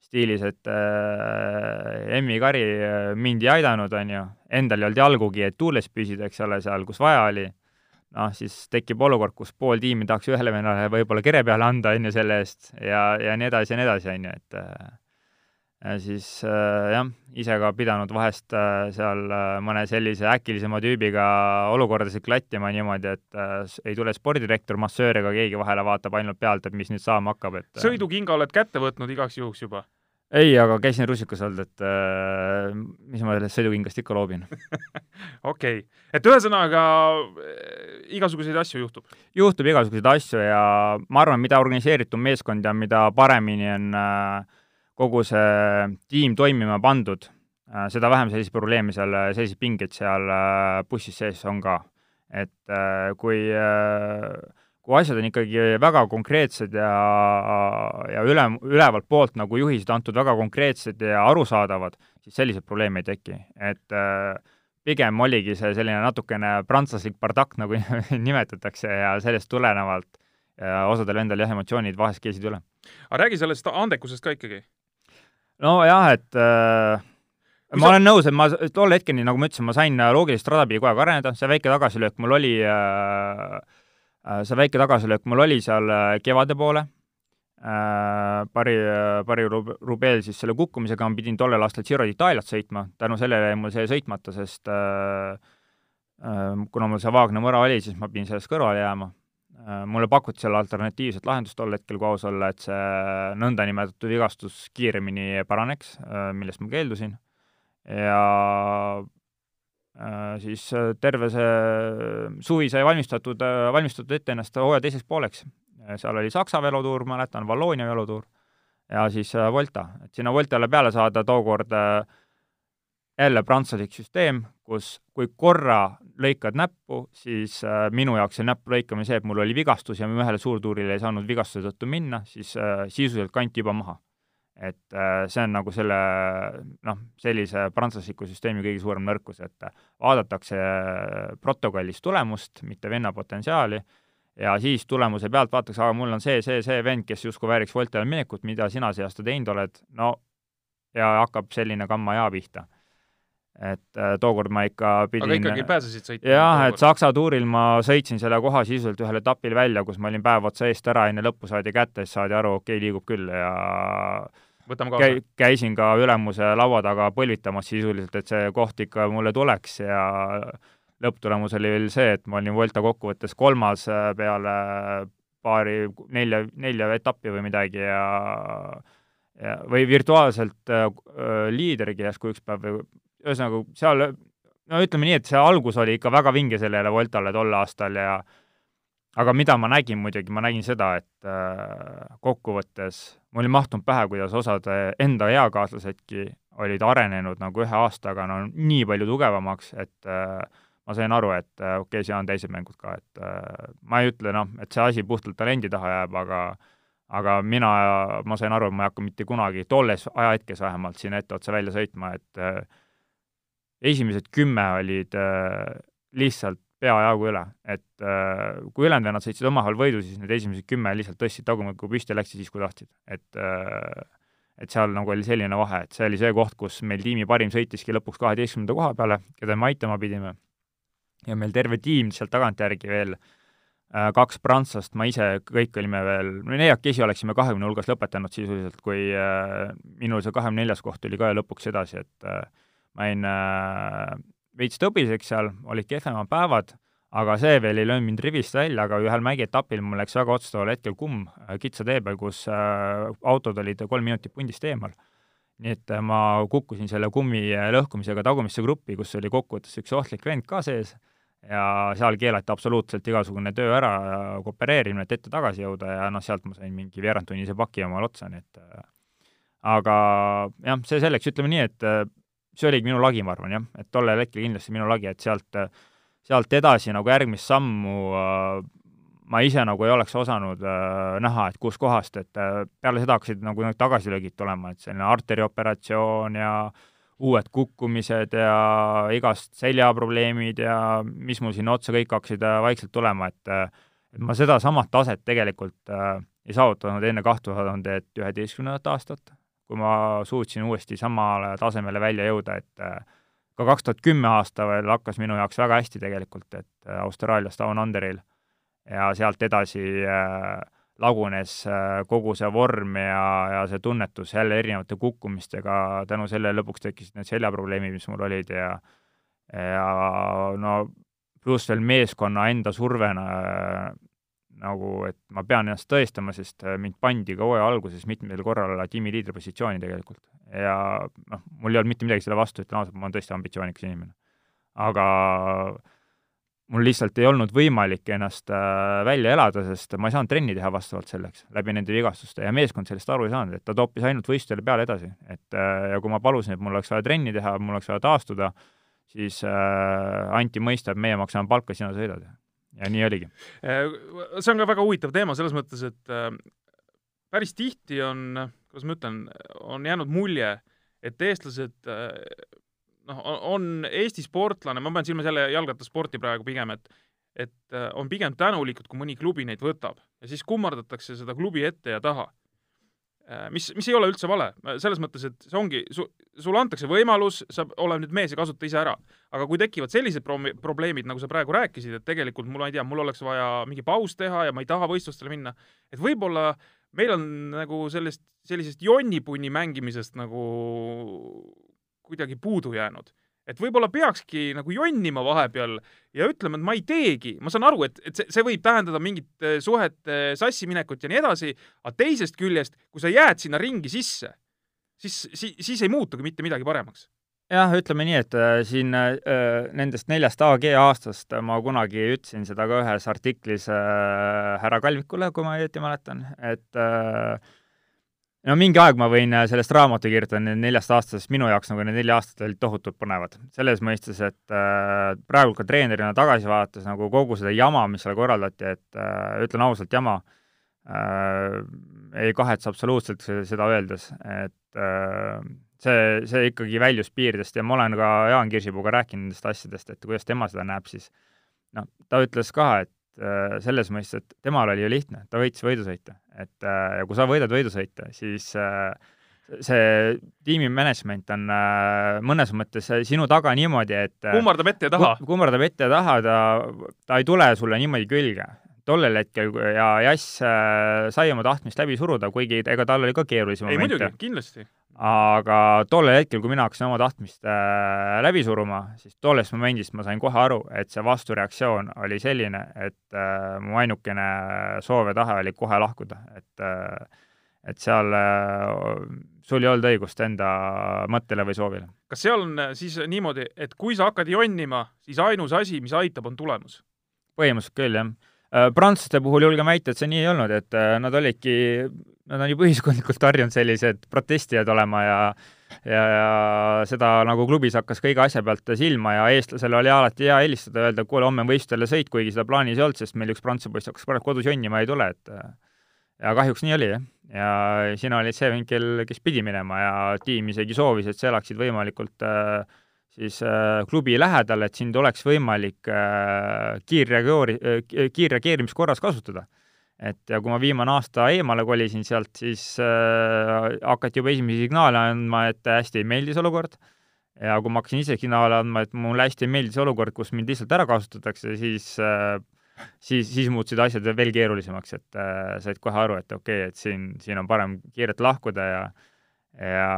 stiilis, et äh, Emmi Kari äh, mind ei aidanud, on ju, endal ei olnud jalgugi, et tuules püsida, eks ole, seal, kus vaja oli. Noh, siis tekib olukord, kus pool tiimi tahaks ühele vennale võib-olla kere peale anda, on ju, selle eest ja, ja nii edasi ja nii edasi, on ju, et äh, siis äh, jah, ise ka pidanud vahest äh, seal äh, mõne sellise äkilisema tüübiga olukordasid klattima niimoodi, et äh, ei tule spordidirektor, massöör ega keegi vahele, vaatab ainult pealt, et mis nüüd saama hakkab, et
äh, sõidukinga oled kätte võtnud igaks juhuks juba?
ei, aga käisin rusikas olnud, et äh, mis ma sellest sõidukingast ikka loobin
okei okay., et ühesõnaga äh, igasuguseid asju juhtub?
juhtub igasuguseid asju ja ma arvan, mida organiseeritum meeskond ja mida paremini on äh, kogu see tiim toimima pandud äh,, seda vähem selliseid probleeme seal, selliseid pingeid seal äh, bussis sees on ka. et äh, kui äh, kui asjad on ikkagi väga konkreetsed ja, ja üle, ülevalt poolt nagu juhised antud väga konkreetsed ja arusaadavad, siis selliseid probleeme ei teki. et äh, pigem oligi see selline natukene prantslaslik bardakk, nagu nimetatakse, ja sellest tulenevalt osadel endal jah, emotsioonid vahest keesid üle.
aga räägi sellest andekusest ka ikkagi.
Nojah, et äh, Kui ma sa... olen nõus, et ma tol hetkeni, nagu ma ütlesin, ma sain loogilist rada pidi kogu aeg areneda, see väike tagasilöök mul oli äh, Äh, see väike tagasilöök mul oli seal äh, kevade poole, äh, pari, pari rubeel siis selle kukkumisega ma pidin tollel aastal Giro d'Italiat sõitma, tänu sellele jäi mul see sõitmata, sest kuna mul see Vaagna mõra oli, siis ma pidin sellest kõrvale jääma. Mulle pakuti seal alternatiivset lahendust tol hetkel, kui aus olla, et see nõndanimetatud vigastus kiiremini paraneks, millest ma keeldusin. ja Äh, siis äh, terve see suvi sai valmistatud, äh, valmistatud ette ennast hooaja teiseks pooleks. seal oli Saksa velotuur, mäletan, Valloonia velotuur ja siis Volta. et sinna Voltale peale saada tookord jälle prantslaslik süsteem, kus kui korra lõikad näppu, siis minu jaoks see näppu lõikamine see, et mul oli vigastus ja ma ühele suurtuurile ei saanud vigastuse tõttu minna, siis sisuliselt kanti juba maha. Et äh, see on nagu selle noh, sellise prantslasliku süsteemi kõige suurem nõrkus, et vaadatakse protokollis tulemust, mitte venna potentsiaali, ja siis tulemuse pealt vaadatakse, aga mul on see, see, see vend, kes justkui vääriks Voltele minekut, mida sina see aasta teinud oled, no ja hakkab selline kamma-jaa pihta et äh, tookord ma ikka pidin
aga ikkagi pääsesid sõitma?
jah, et Saksa tuuril ma sõitsin selle koha sisuliselt ühel etapil välja, kus ma olin päev otsa eest ära, enne lõppu saadi kätte, siis saadi aru, okei okay,, liigub küll ja
võtame kaasa Käi,.
käisin ka ülemuse laua taga põlvitamas sisuliselt, et see koht ikka mulle tuleks ja lõpptulemus oli veel see, et ma olin Volta kokkuvõttes kolmas äh, peale paari, nelja, nelja etappi või midagi ja ja, või virtuaalselt äh, liidergi järsku üks päev ühesõnaga, seal no ütleme nii, et see algus oli ikka väga vinge sellele Voltale tol aastal ja aga mida ma nägin muidugi, ma nägin seda, et äh, kokkuvõttes mul ei mahtunud pähe, kuidas osad enda eakaaslasedki olid arenenud nagu ühe aastaga no nii palju tugevamaks, et äh, ma sain aru, et äh, okei okay,, seal on teised mängud ka, et äh, ma ei ütle noh, et see asi puhtalt talendi taha jääb, aga aga mina, ma sain aru, et ma ei hakka mitte kunagi, tolles ajahetkes vähemalt, sinna etteotsa välja sõitma, et äh, esimesed kümme olid äh, lihtsalt peajagu üle, et äh, kui ülejäänud vennad sõitsid omavahel võidu, siis need esimesed kümme lihtsalt tõstsid tagumikku püsti ja läksid siis, kui tahtsid, et äh, et seal nagu oli selline vahe, et see oli see koht, kus meil tiimi parim sõitiski lõpuks kaheteistkümnenda koha peale, keda me aitama pidime. ja meil terve tiim sealt tagantjärgi veel kaks prantslast, ma ise, kõik olime veel, me neljakesi oleksime kahekümne hulgas lõpetanud sisuliselt, kui minul see kahekümne neljas koht tuli ka ju lõpuks edasi, et ma jäin äh, veits tõbiseks seal, olid kehvemad päevad, aga see veel ei löönud mind rivist välja, aga ühel mägietapil mul läks väga otsustaval hetkel kumm äh, kitsa tee peal, kus äh, autod olid kolm minutit pundist eemal. nii et äh, ma kukkusin selle kummi lõhkumisega tagumisse gruppi, kus oli kokkuvõttes üks ohtlik vend ka sees ja seal keelati absoluutselt igasugune töö ära, koopereerimine, et ette-tagasi jõuda ja noh, sealt ma sain mingi veerandtunnise paki omale otsa, nii et aga jah, see selleks, ütleme nii, et see oligi minu lagi, ma arvan, jah, et tollel hetkel kindlasti minu lagi, et sealt sealt edasi nagu järgmist sammu äh, ma ise nagu ei oleks osanud äh, näha, et kuskohast, et äh, peale seda hakkasid nagu need tagasilöögid tulema, et selline arterioperatsioon ja uued kukkumised ja igast seljaprobleemid ja mis mul sinna otsa kõik hakkasid äh, vaikselt tulema, et äh, et ma sedasamat taset tegelikult äh, ei saavutanud enne kaht tuhandet üheteistkümnendat aastat, kui ma suutsin uuesti samale tasemele välja jõuda, et äh, ka kaks tuhat kümme aasta veel hakkas minu jaoks väga hästi tegelikult, et äh, Austraalias Down Underil ja sealt edasi äh, lagunes äh, kogu see vorm ja, ja see tunnetus jälle erinevate kukkumistega, tänu sellele lõpuks tekkisid need seljaprobleemid, mis mul olid ja ja no pluss veel meeskonna enda survena nagu, et ma pean ennast tõestama, sest äh, mind pandi ka hooaja alguses mitmel korral tiimiliidri positsiooni tegelikult. ja noh, mul ei olnud mitte midagi selle vastu, ütlen ausalt, ma olen tõesti ambitsioonikas inimene. aga mul lihtsalt ei olnud võimalik ennast äh, välja elada, sest ma ei saanud trenni teha vastavalt selleks, läbi nende vigastuste, ja meeskond sellest aru ei saanud, et ta toppis ainult võistlustele peale edasi. et äh, ja kui ma palusin, et mul oleks vaja trenni teha, mul oleks vaja taastuda, siis äh, anti mõista, et meie maksame palka, sina sõidad ja nii oligi.
Äh, see on ka väga huvitav teema selles mõttes, et äh, päris tihti on, kuidas ma ütlen, on jäänud mulje, et eestlased äh, noh, on Eesti sportlane, ma pean silmas jälle jalgrattasporti praegu pigem, et et on pigem tänulikud, kui mõni klubi neid võtab ja siis kummardatakse seda klubi ette ja taha mis, mis ei ole üldse vale, selles mõttes, et see ongi, su, sulle antakse võimalus, sa oled nüüd mees ja kasuta ise ära. aga kui tekivad sellised pro-, probleemid, nagu sa praegu rääkisid, et tegelikult mul, ma ei tea, mul oleks vaja mingi paus teha ja ma ei taha võistlustele minna, et võib-olla meil on nagu sellest, sellisest jonnipunni mängimisest nagu kuidagi puudu jäänud et võib-olla peakski nagu jonnima vahepeal ja ütlema, et ma ei teegi, ma saan aru, et, et see, see võib tähendada mingit eh, suhete sassi minekut ja nii edasi, aga teisest küljest, kui sa jääd sinna ringi sisse, siis, siis, siis ei muutugi mitte midagi paremaks.
Jah, ütleme nii, et äh, siin äh, nendest neljast AG aastast ma kunagi ütlesin seda ka ühes artiklis äh, härra Kalvikule, kui ma õieti mäletan, et äh, no mingi aeg ma võin äh, sellest raamatu kirjutada neljast aastasest, minu jaoks nagu need neli aastat olid tohutult põnevad. selles mõistes, et äh, praegu ka treenerina tagasi vaadates nagu kogu seda jama, mis seal korraldati, et äh, ütlen ausalt, jama äh,, ei kahetse absoluutselt seda öeldes, et äh, see, see ikkagi väljus piiridest ja ma olen ka Jaan Kirsipuuga rääkinud nendest asjadest, et kuidas tema seda näeb, siis noh, ta ütles ka, et selles mõistes, et temal oli ju lihtne, ta võitis võidusõite et äh, ja kui sa võidad võidusõite, siis äh, see tiimi management on äh, mõnes mõttes sinu taga niimoodi, et
kummardab ette ja taha.
kummardab ette ja taha, ta, ta ei tule sulle niimoodi külge. tollel hetkel ja Jass sai oma tahtmist läbi suruda, kuigi ega tal oli ka keerulisi
momente. ei muidugi, kindlasti
aga tollel hetkel, kui mina hakkasin oma tahtmist äh, läbi suruma, siis tollest momendist ma sain kohe aru, et see vastureaktsioon oli selline, et äh, mu ainukene soov ja tahe oli kohe lahkuda, et äh, et seal sul ei olnud õigust enda mõttele või soovile.
kas seal on siis niimoodi, et kui sa hakkad jonnima, siis ainus asi, mis aitab, on tulemus?
põhimõtteliselt küll, jah. Prantslaste puhul julgen väita, et see nii ei olnud, et nad olidki, nad on juba ühiskondlikult harjunud sellised protestijad olema ja ja, ja seda nagu klubis hakkas kõige asja pealt silma ja eestlasele oli alati hea helistada, öelda, kuule, homme on võistlustele sõit, kuigi seda plaanis ei olnud, sest meil üks prantsuse poiss hakkas praegu kodus jonnima, ei tule, et ja kahjuks nii oli, jah. ja sina olid see vinkel, kes pidi minema ja tiim isegi soovis, et sa elaksid võimalikult äh, siis äh, klubi lähedal, et sind oleks võimalik äh, kiirreageeri- äh,, kiirreageerimiskorras kasutada. Et kui ma viimane aasta eemale kolisin sealt, siis äh, hakati juba esimesi signaale andma, et hästi ei meeldi see olukord, ja kui ma hakkasin ise signaale andma, et mulle hästi ei meeldi see olukord, kus mind lihtsalt ära kasutatakse, siis äh, siis, siis muutusid asjad veel keerulisemaks, et äh, said kohe aru, et okei okay,, et siin, siin on parem kiirelt lahkuda ja ja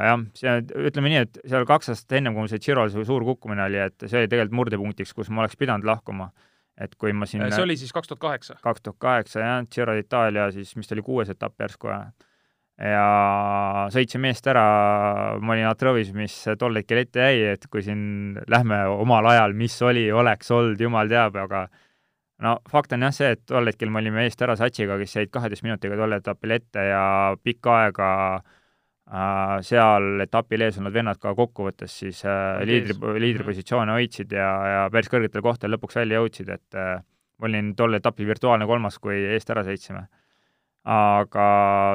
jah, see, ütleme nii, et seal kaks aastat ennem, kui mul see Girol see suur kukkumine oli, et see oli tegelikult murdepunktiks, kus ma oleks pidanud lahkuma et kui ma siin
see oli siis kaks tuhat kaheksa?
kaks tuhat kaheksa, jah, Giro d'Itaalia siis, mis ta oli, kuues etapp järsku, ja sõitsime eest ära, ma olin Atrovis, mis tol hetkel ette jäi, et kui siin lähme omal ajal, mis oli, oleks olnud, jumal teab, aga no fakt on jah see, et tol hetkel me olime eest ära Satsiga, kes jäid kaheteist minutiga tol etapil ette ja pikka aega äh, Äh, seal etapil ees olnud vennad ka kokkuvõttes siis äh, liidri, liidripositsioone hoidsid ja, ja päris kõrgetel kohtadel lõpuks välja jõudsid, et äh, ma olin tol etapil virtuaalne kolmas, kui eest ära sõitsime. aga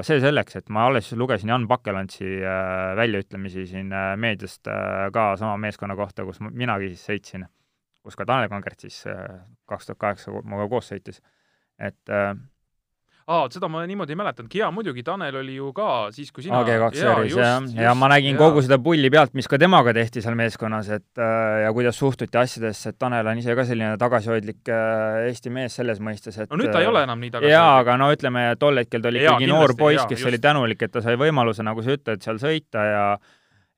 see selleks, et ma alles lugesin Jan Pakkelantsi äh, väljaütlemisi siin äh, meediast äh, ka sama meeskonna kohta, kus minagi siis sõitsin, kus ka Tanel Kangert siis kaks tuhat kaheksa minuga koos sõitis, et äh,
aa, seda ma niimoodi ei mäletanudki, jaa, muidugi, Tanel oli ju ka siis, kui sina
AG2 seeris, jah, ja ma nägin jaa. kogu seda pulli pealt, mis ka temaga tehti seal meeskonnas, et äh, ja kuidas suhtuti asjadesse, et Tanel on ise ka selline tagasihoidlik äh, Eesti mees selles mõistes, et
no nüüd ta ei ole enam nii tagasihoidlik.
jaa, aga no ütleme, tol hetkel ta oli ikkagi noor poiss, kes just. oli tänulik, et ta sai võimaluse, nagu sa ütled, seal sõita ja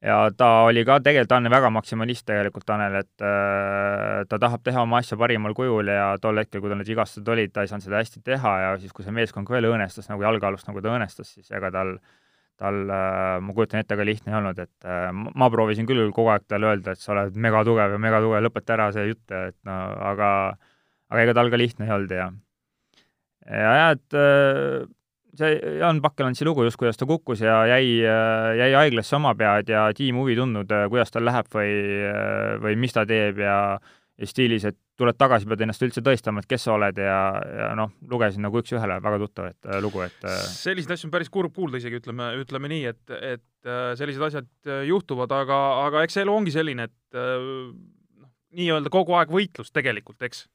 ja ta oli ka tegelikult, ta on väga maksimalist tegelikult, Tanel, et äh, ta tahab teha oma asja parimal kujul ja tol hetkel, kui tal need vigastused olid, ta ei saanud seda hästi teha ja siis, kui see meeskond ka veel õõnestas, nagu jalgealust nagu ta õõnestas, siis ega tal tal äh,, ma kujutan ette, ka lihtne ei olnud, et äh, ma proovisin küll kogu aeg talle öelda, et sa oled megatugev ja megatugev, lõpeta ära see jutt, et no aga aga ega tal ka lihtne ei olnud ja ja jah, et äh, see Jaan Pakkelandsi lugu just, kuidas ta kukkus ja jäi, jäi haiglasse oma pead ja tiim huvi tundnud, kuidas tal läheb või, või mis ta teeb ja, ja stiilis, et tuled tagasi, pead ennast üldse tõestama, et kes sa oled ja, ja noh, lugesin nagu üks-ühele väga tuttavat äh, lugu, et äh,
selliseid asju on päris kurb kuulda isegi, ütleme, ütleme nii, et, et äh, sellised asjad juhtuvad, aga, aga eks elu ongi selline, et noh, nii-öelda kogu aeg võitlus tegelikult, eks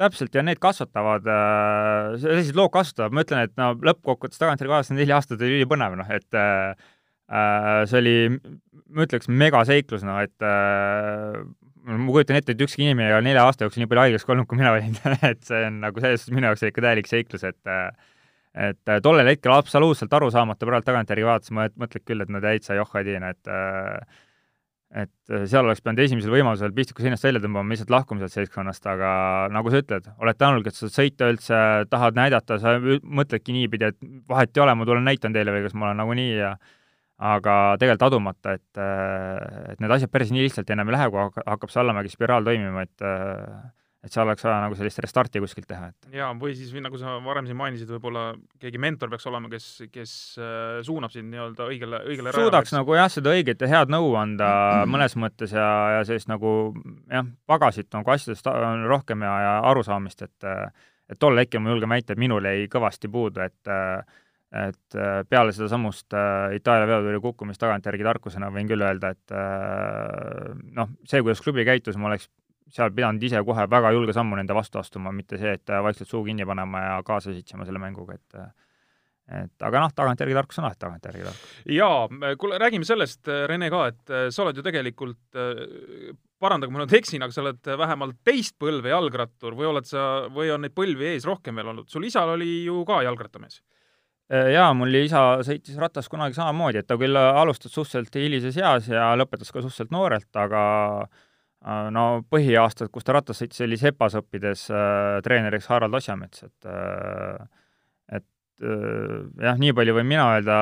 täpselt, ja need kasvatavad äh,, sellised lood kasvatavad, ma ütlen, et no lõppkokkuvõttes tagantjärgi vaadates neli aastat oli ülipõnev, noh, et äh, äh, see oli, ma ütleks, megaseiklus, noh, et äh, ma kujutan ette, et ükski inimene ei ole nelja aasta jooksul nii palju haigeks olnud, kui mina olin. Et see on nagu selles suhtes minu jaoks ikka täielik seiklus, et äh, et äh, tollel hetkel absoluutselt aru saamata, praegu tagantjärgi vaadates ma mõtled küll, et no täitsa johhadina, et äh, et äh, seal oleks pidanud esimesel võimalusel pistiku seinast välja tõmbama, lihtsalt lahkuma sealt seltskonnast, aga nagu sa ütled, oled tänulik, et sa sõita üldse tahad näidata, sa mõtledki niipidi, et vahet ei ole, ma tulen näitan teile või kas ma olen nagunii ja aga tegelikult adumata, et, äh, et need asjad päris nii lihtsalt enam ei lähe, kui hakkab see allamägi spiraal toimima, et äh, et seal oleks vaja nagu sellist restarti kuskilt teha, et.
jaa, või siis nagu sa varem siin mainisid, võib-olla keegi mentor peaks olema, kes, kes äh, suunab sind nii-öelda õigele, õigele
suudaks rajale, nagu jah, seda õiget ja head nõu anda mõnes mõttes ja, ja sellist nagu jah, pagasit nagu asjadest on rohkem ja, ja arusaamist, et et tol hetkel ma julgen väita, et minul jäi kõvasti puudu, et et peale sedasamust Itaalia veotuuri kukkumist tagantjärgi tarkusena võin küll öelda, et noh, see, kuidas klubi käitus, ma oleks seal pidanud ise kohe väga julge sammu nende vastu astuma, mitte see, et vaikselt suu kinni panema ja kaasa sitsima selle mänguga, et et aga noh, tagantjärgi tarkus on alati tagantjärgi tarkus.
jaa, kuule, räägime sellest, Rene, ka, et sa oled ju tegelikult, paranda, kui ma nüüd eksin, aga sa oled vähemalt teist põlve jalgrattur või oled sa, või on neid põlvi ees rohkem veel olnud? sul isal oli ju ka jalgrattamees?
jaa, mul isa sõitis rattas kunagi samamoodi, et ta küll alustas suhteliselt hilises eas ja lõpetas ka suhteliselt noorelt, aga Äh, no põhiaastad, kus ta rattas sõitis, oli Sepas õppides äh, treeneriks Harald Asjamets, et äh, et jah, nii palju võin mina öelda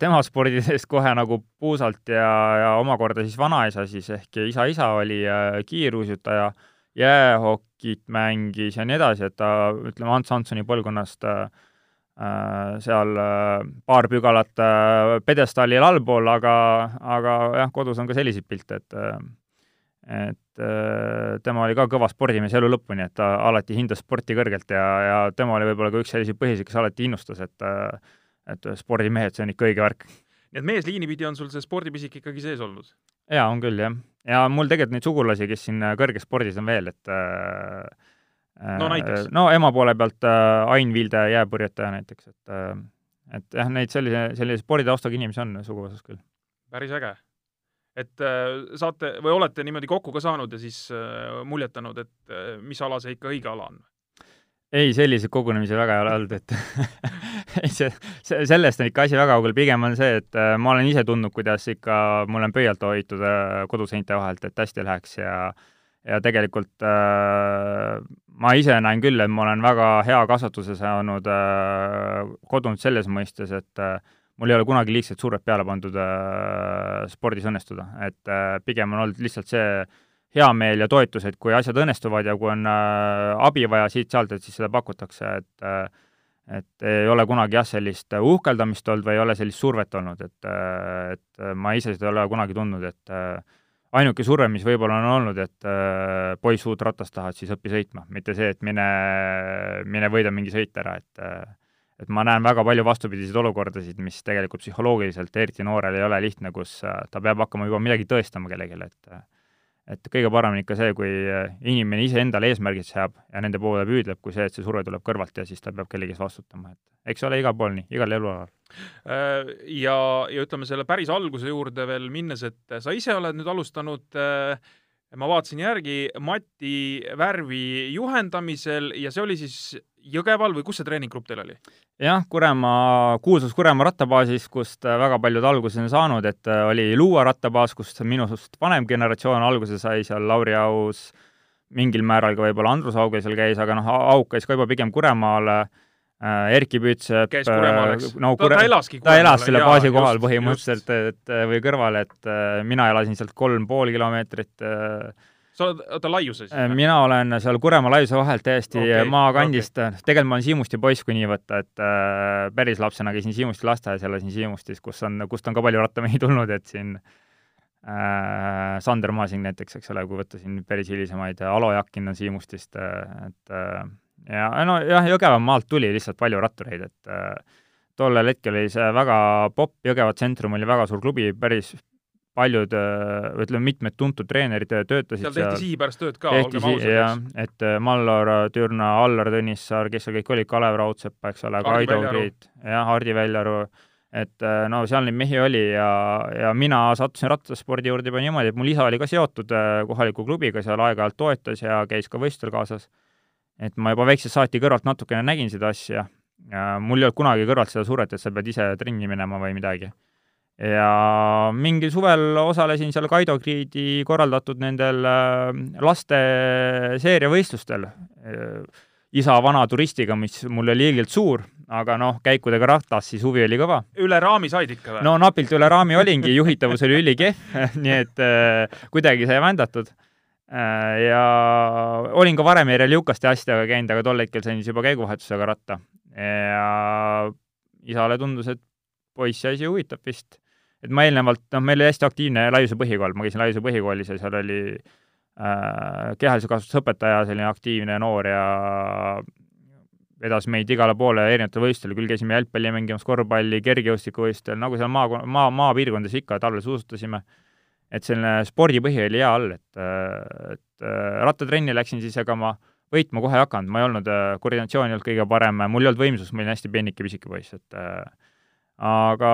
tema spordidest kohe nagu puusalt ja, ja omakorda siis vanaisa siis ehk isa isa oli kiiruisutaja, jäähokit mängis ja nii edasi, et ta, ütleme, Ants Hansoni põlvkonnast äh, seal äh, paar pügalat äh, pjedestaalil allpool, aga, aga jah, kodus on ka selliseid pilte, et et tema oli ka kõva spordimees elu lõpuni, et ta alati hindas sporti kõrgelt ja, ja tema oli võib-olla ka üks selliseid põhilisi, kes alati innustas, et et spordimehed, see on ikka õige värk.
nii et meesliini pidi on sul see spordipisik ikkagi sees olnud?
jaa, on küll, jah. ja mul tegelikult neid sugulasi, kes siin kõrges spordis on veel, et äh,
no näiteks?
no ema poole pealt äh, Ain Vilde jääpurjetaja näiteks, et äh, et jah, neid sellise, sellise sporditaustaga inimesi on suguvõsas küll.
päris äge. Et äh, saate või olete niimoodi kokku ka saanud ja siis muljetanud, et mis ala see ikka õige ala on?
ei, selliseid kogunemisi väga ei ole olnud, et ei, see, see, sellest on ikka asi väga kaugel, pigem on see, et äh, ma olen ise tundnud, kuidas ikka mul on pöialt hoitud äh, koduseinte vahelt, et hästi läheks ja ja tegelikult äh, ma ise näen küll, et ma olen väga hea kasvatuse saanud äh, kodunud selles mõistes, et äh, mul ei ole kunagi liigset survet peale pandud äh, spordis õnnestuda, et äh, pigem on olnud lihtsalt see hea meel ja toetus, et kui asjad õnnestuvad ja kui on äh, abi vaja siit-sealt, et siis seda pakutakse, et äh, et ei ole kunagi jah, sellist uhkeldamist olnud või ei ole sellist survet olnud, et, äh, et ma ise seda ei ole kunagi tundnud, et äh, ainuke surve, mis võib-olla on olnud, et äh, poiss, uut ratast tahad, siis õpi sõitma, mitte see, et mine, mine võida mingi sõit ära, et et ma näen väga palju vastupidiseid olukordasid, mis tegelikult psühholoogiliselt, eriti noorel, ei ole lihtne, kus äh, ta peab hakkama juba midagi tõestama kellelegi, et äh, et kõige parem on ikka see, kui äh, inimene ise endale eesmärgid seab ja nende poole püüdleb, kui see, et see surve tuleb kõrvalt ja siis ta peab kellegi ees vastutama, et eks ole igal pool nii, igal elualal.
Ja, ja ütleme selle päris alguse juurde veel minnes, et sa ise oled nüüd alustanud äh, ma vaatasin järgi Mati värvi juhendamisel ja see oli siis Jõgeval või kus see treeninggrupp teil oli?
jah, Kuremaa, kuulsas Kuremaa rattabaasis, kust väga paljud alguse on saanud, et oli Luua rattabaas, kust minust vanem generatsioon alguse sai, seal Lauri Aus, mingil määral ka võib-olla Andrus Auge seal käis, aga noh, Auk käis ka juba pigem Kuremaale Äh, Erki Pütsep
käis Kuremaal, eks?
no
ta, ta elaski
ta elas selle baasi kohal just, põhimõtteliselt, et või kõrval, et äh, mina elasin sealt kolm pool kilomeetrit. Äh,
sa oled, oota, laiuse siis?
mina olen seal Kuremaa laiuse vahelt täiesti okay, maakandist okay., tegelikult ma olen Siimusti poiss, kui nii võtta, et äh, päris lapsena käisin Siimusti lasteaias, elasin Siimustis, kus on, kust on ka palju rattamehi tulnud, et siin äh, Sander Masing näiteks, eks ole, kui võtta siin päris hilisemaid, Alo Jakin on Siimustist, et äh, ja no jah, Jõgevamaalt tuli lihtsalt palju rattureid, et äh, tollel hetkel oli see väga popp, Jõgeva tsentrum oli väga suur klubi, päris paljud äh,, ütleme, mitmed tuntud treenerid töötasid
seal. tehti sihipärast tööd ka,
olgem ausad. jah, et äh, Mallor Türna, Allar Tõnissaar, kes seal kõik olid, Kalev Raudsepp, eks ole, Kaido Priit, jah, Hardi Väljaru, et äh, no seal neid mehi oli ja, ja mina sattusin rattaspordi juurde juba niimoodi, et mul isa oli ka seotud kohaliku klubiga, seal aeg-ajalt toetas ja käis ka võistlustel kaasas et ma juba väiksest saati kõrvalt natukene nägin seda asja ja mul ei olnud kunagi kõrvalt seda survet, et sa pead ise trenni minema või midagi. ja mingil suvel osalesin seal Kaido Kriidi korraldatud nendel äh, laste seeriavõistlustel isa vana turistiga, mis mul oli ilgelt suur, aga noh, käikudega ratas, siis huvi oli kõva.
üle raami said ikka või?
no napilt üle raami olingi, juhitavus oli ülikehv nii et äh, kuidagi sai vändatud ja olin ka varem järjel Jukaste asjadega käinud, aga tol hetkel sain siis juba käiguvahetusega ratta. ja isale tundus, et poissi asi huvitab vist. et ma eelnevalt, noh, meil oli hästi aktiivne Laiuse põhikool, ma käisin Laiuse põhikoolis ja seal oli äh, kehalise kasvatuse õpetaja, selline aktiivne noor ja vedas meid igale poole erinevatel võistlustel, küll käisime jalgpalli mängimas, korvpalli, kergejõustikuvõistlustel, nagu seal maa, maa, maapiirkondades ikka, talvel suusatasime et selline spordipõhi oli hea all, et, et äh, rattatrenni läksin siis, ega ma võitma kohe ei hakanud, ma ei olnud, äh, koordinatsioon ei olnud kõige parem, mul ei olnud võimsust, ma olin hästi peenike pisike poiss, et äh, aga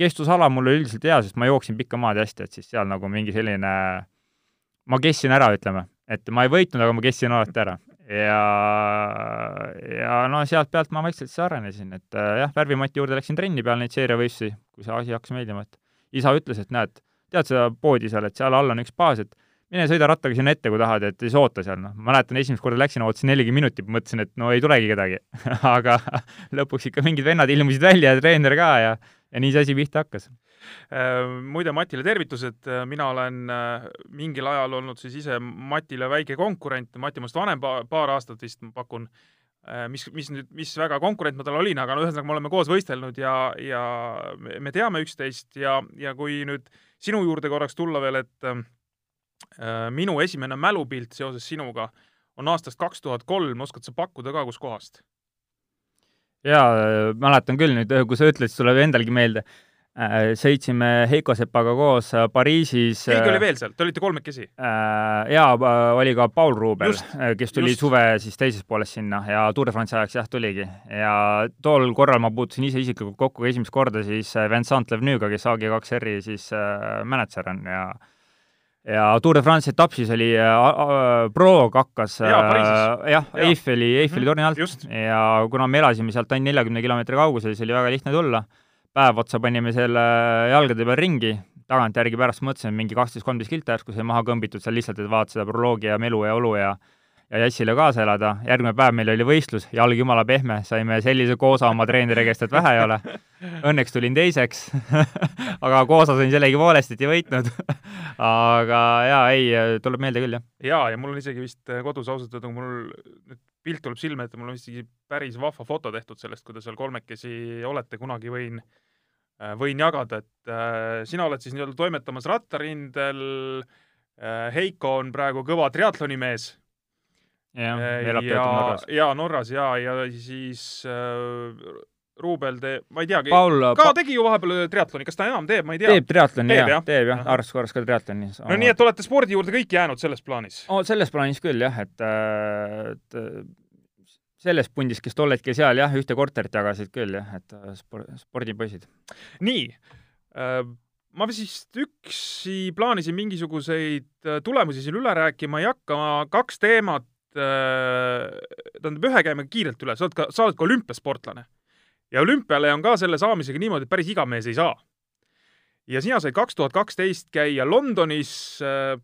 kestvusala mul oli üldiselt hea, sest ma jooksin pikka maad hästi, et siis seal nagu mingi selline, ma kestsin ära, ütleme, et ma ei võitnud, aga ma kestsin alati ära. ja, ja no sealt pealt ma vaikselt siis arenesin, et jah, värvimati juurde läksin trenni peale neid seeriavõistlusi, kui see asi hakkas meeldima, et isa ütles, et näed, tead seda poodi seal, et seal all on üks baas, et mine sõida rattaga sinna ette, kui tahad, et siis oota seal, noh. mäletan, esimest korda läksin, ootasin nelikümmend minutit, mõtlesin, et no ei tulegi kedagi. Aga lõpuks ikka mingid vennad ilmusid välja ja treener ka ja, ja nii see asi pihta hakkas.
Äh, muide, Matile tervitused, äh, mina olen äh, mingil ajal olnud siis ise Matile väike konkurent, Mati minust vanem pa, paar aastat vist, ma pakun, mis, mis nüüd, mis väga konkurent ma tal olin, aga no ühesõnaga, me oleme koos võistelnud ja, ja me teame üksteist ja, ja kui nüüd sinu juurde korraks tulla veel, et äh, minu esimene mälupilt seoses sinuga on aastast kaks tuhat kolm, oskad sa pakkuda ka, kuskohast?
jaa, mäletan küll nüüd, kui sa ütlesid, tuleb endalgi meelde Äh, sõitsime Heiko Sepaga koos äh, Pariisis.
keegi oli äh, veel seal, te olite kolmekesi?
jaa, oli ka Paul Ruubel, kes tuli just. suve siis teises pooles sinna ja Tour de France ajaks jah, tuligi. ja tol korral ma puutusin ise isiklikult kokku esimest korda siis Vincent Levenüga, kes AG2R-i siis äh, mänedžer on ja ja Tour de France etapp siis oli äh,, Prolog hakkas
ja,
äh, jah, Eiffeli, Eiffeli mm, torni alt just. ja kuna me elasime sealt ainult neljakümne kilomeetri kaugusel, siis oli väga lihtne tulla päev otsa panime selle jalgade peal ringi, tagantjärgi pärast mõtlesin, mingi kaksteist, kolmteist kilti järsku sai maha kõmbitud seal lihtsalt, et vaadata seda proloogi ja melu ja olu ja ja jassile kaasa elada, järgmine päev meil oli võistlus, jalg jumala pehme, saime sellise koosa oma treeneri käest, et vähe ei ole. Õnneks tulin teiseks aga koosa sain sellegipoolest, et ei võitnud aga jaa, ei, tuleb meelde küll, jah.
jaa, ja mul on isegi vist kodus ausalt öelda, kui mul nüüd pilt tuleb silme ette, mul on isegi päris vahva foto tehtud sellest, kui te seal kolmekesi olete, kunagi võin, äh, võin jagada, et äh, sina oled siis nii-öelda toimetamas rattarindel äh,, Heiko on praegu kõva triatlonimees.
jah, elab
äh,
töötab Norras.
jaa, ja siis Ruubel teeb, ma ei teagi, ka pa... tegi ju vahepeal triatloni, kas ta enam teeb, ma ei tea.
teeb triatloni jah ja., teeb jah, Arras korras ka triatloni.
no nii, et olete spordi juurde kõik jäänud selles plaanis
oh,? selles plaanis küll jah, et, äh, et selles pundis, kes tol hetkel seal jah, ühte korterit jagasid küll jah, et äh, spor-, spordipoisid.
nii äh,, ma vist üksi plaanisin mingisuguseid tulemusi siin üle rääkima ei hakka, kaks teemat äh,, tähendab, ühe käime kiirelt üle, sa oled ka, sa oled ka olümpiasportlane ja olümpiale on ka selle saamisega niimoodi, et päris iga mees ei saa. ja sina said kaks tuhat kaksteist käia Londonis äh,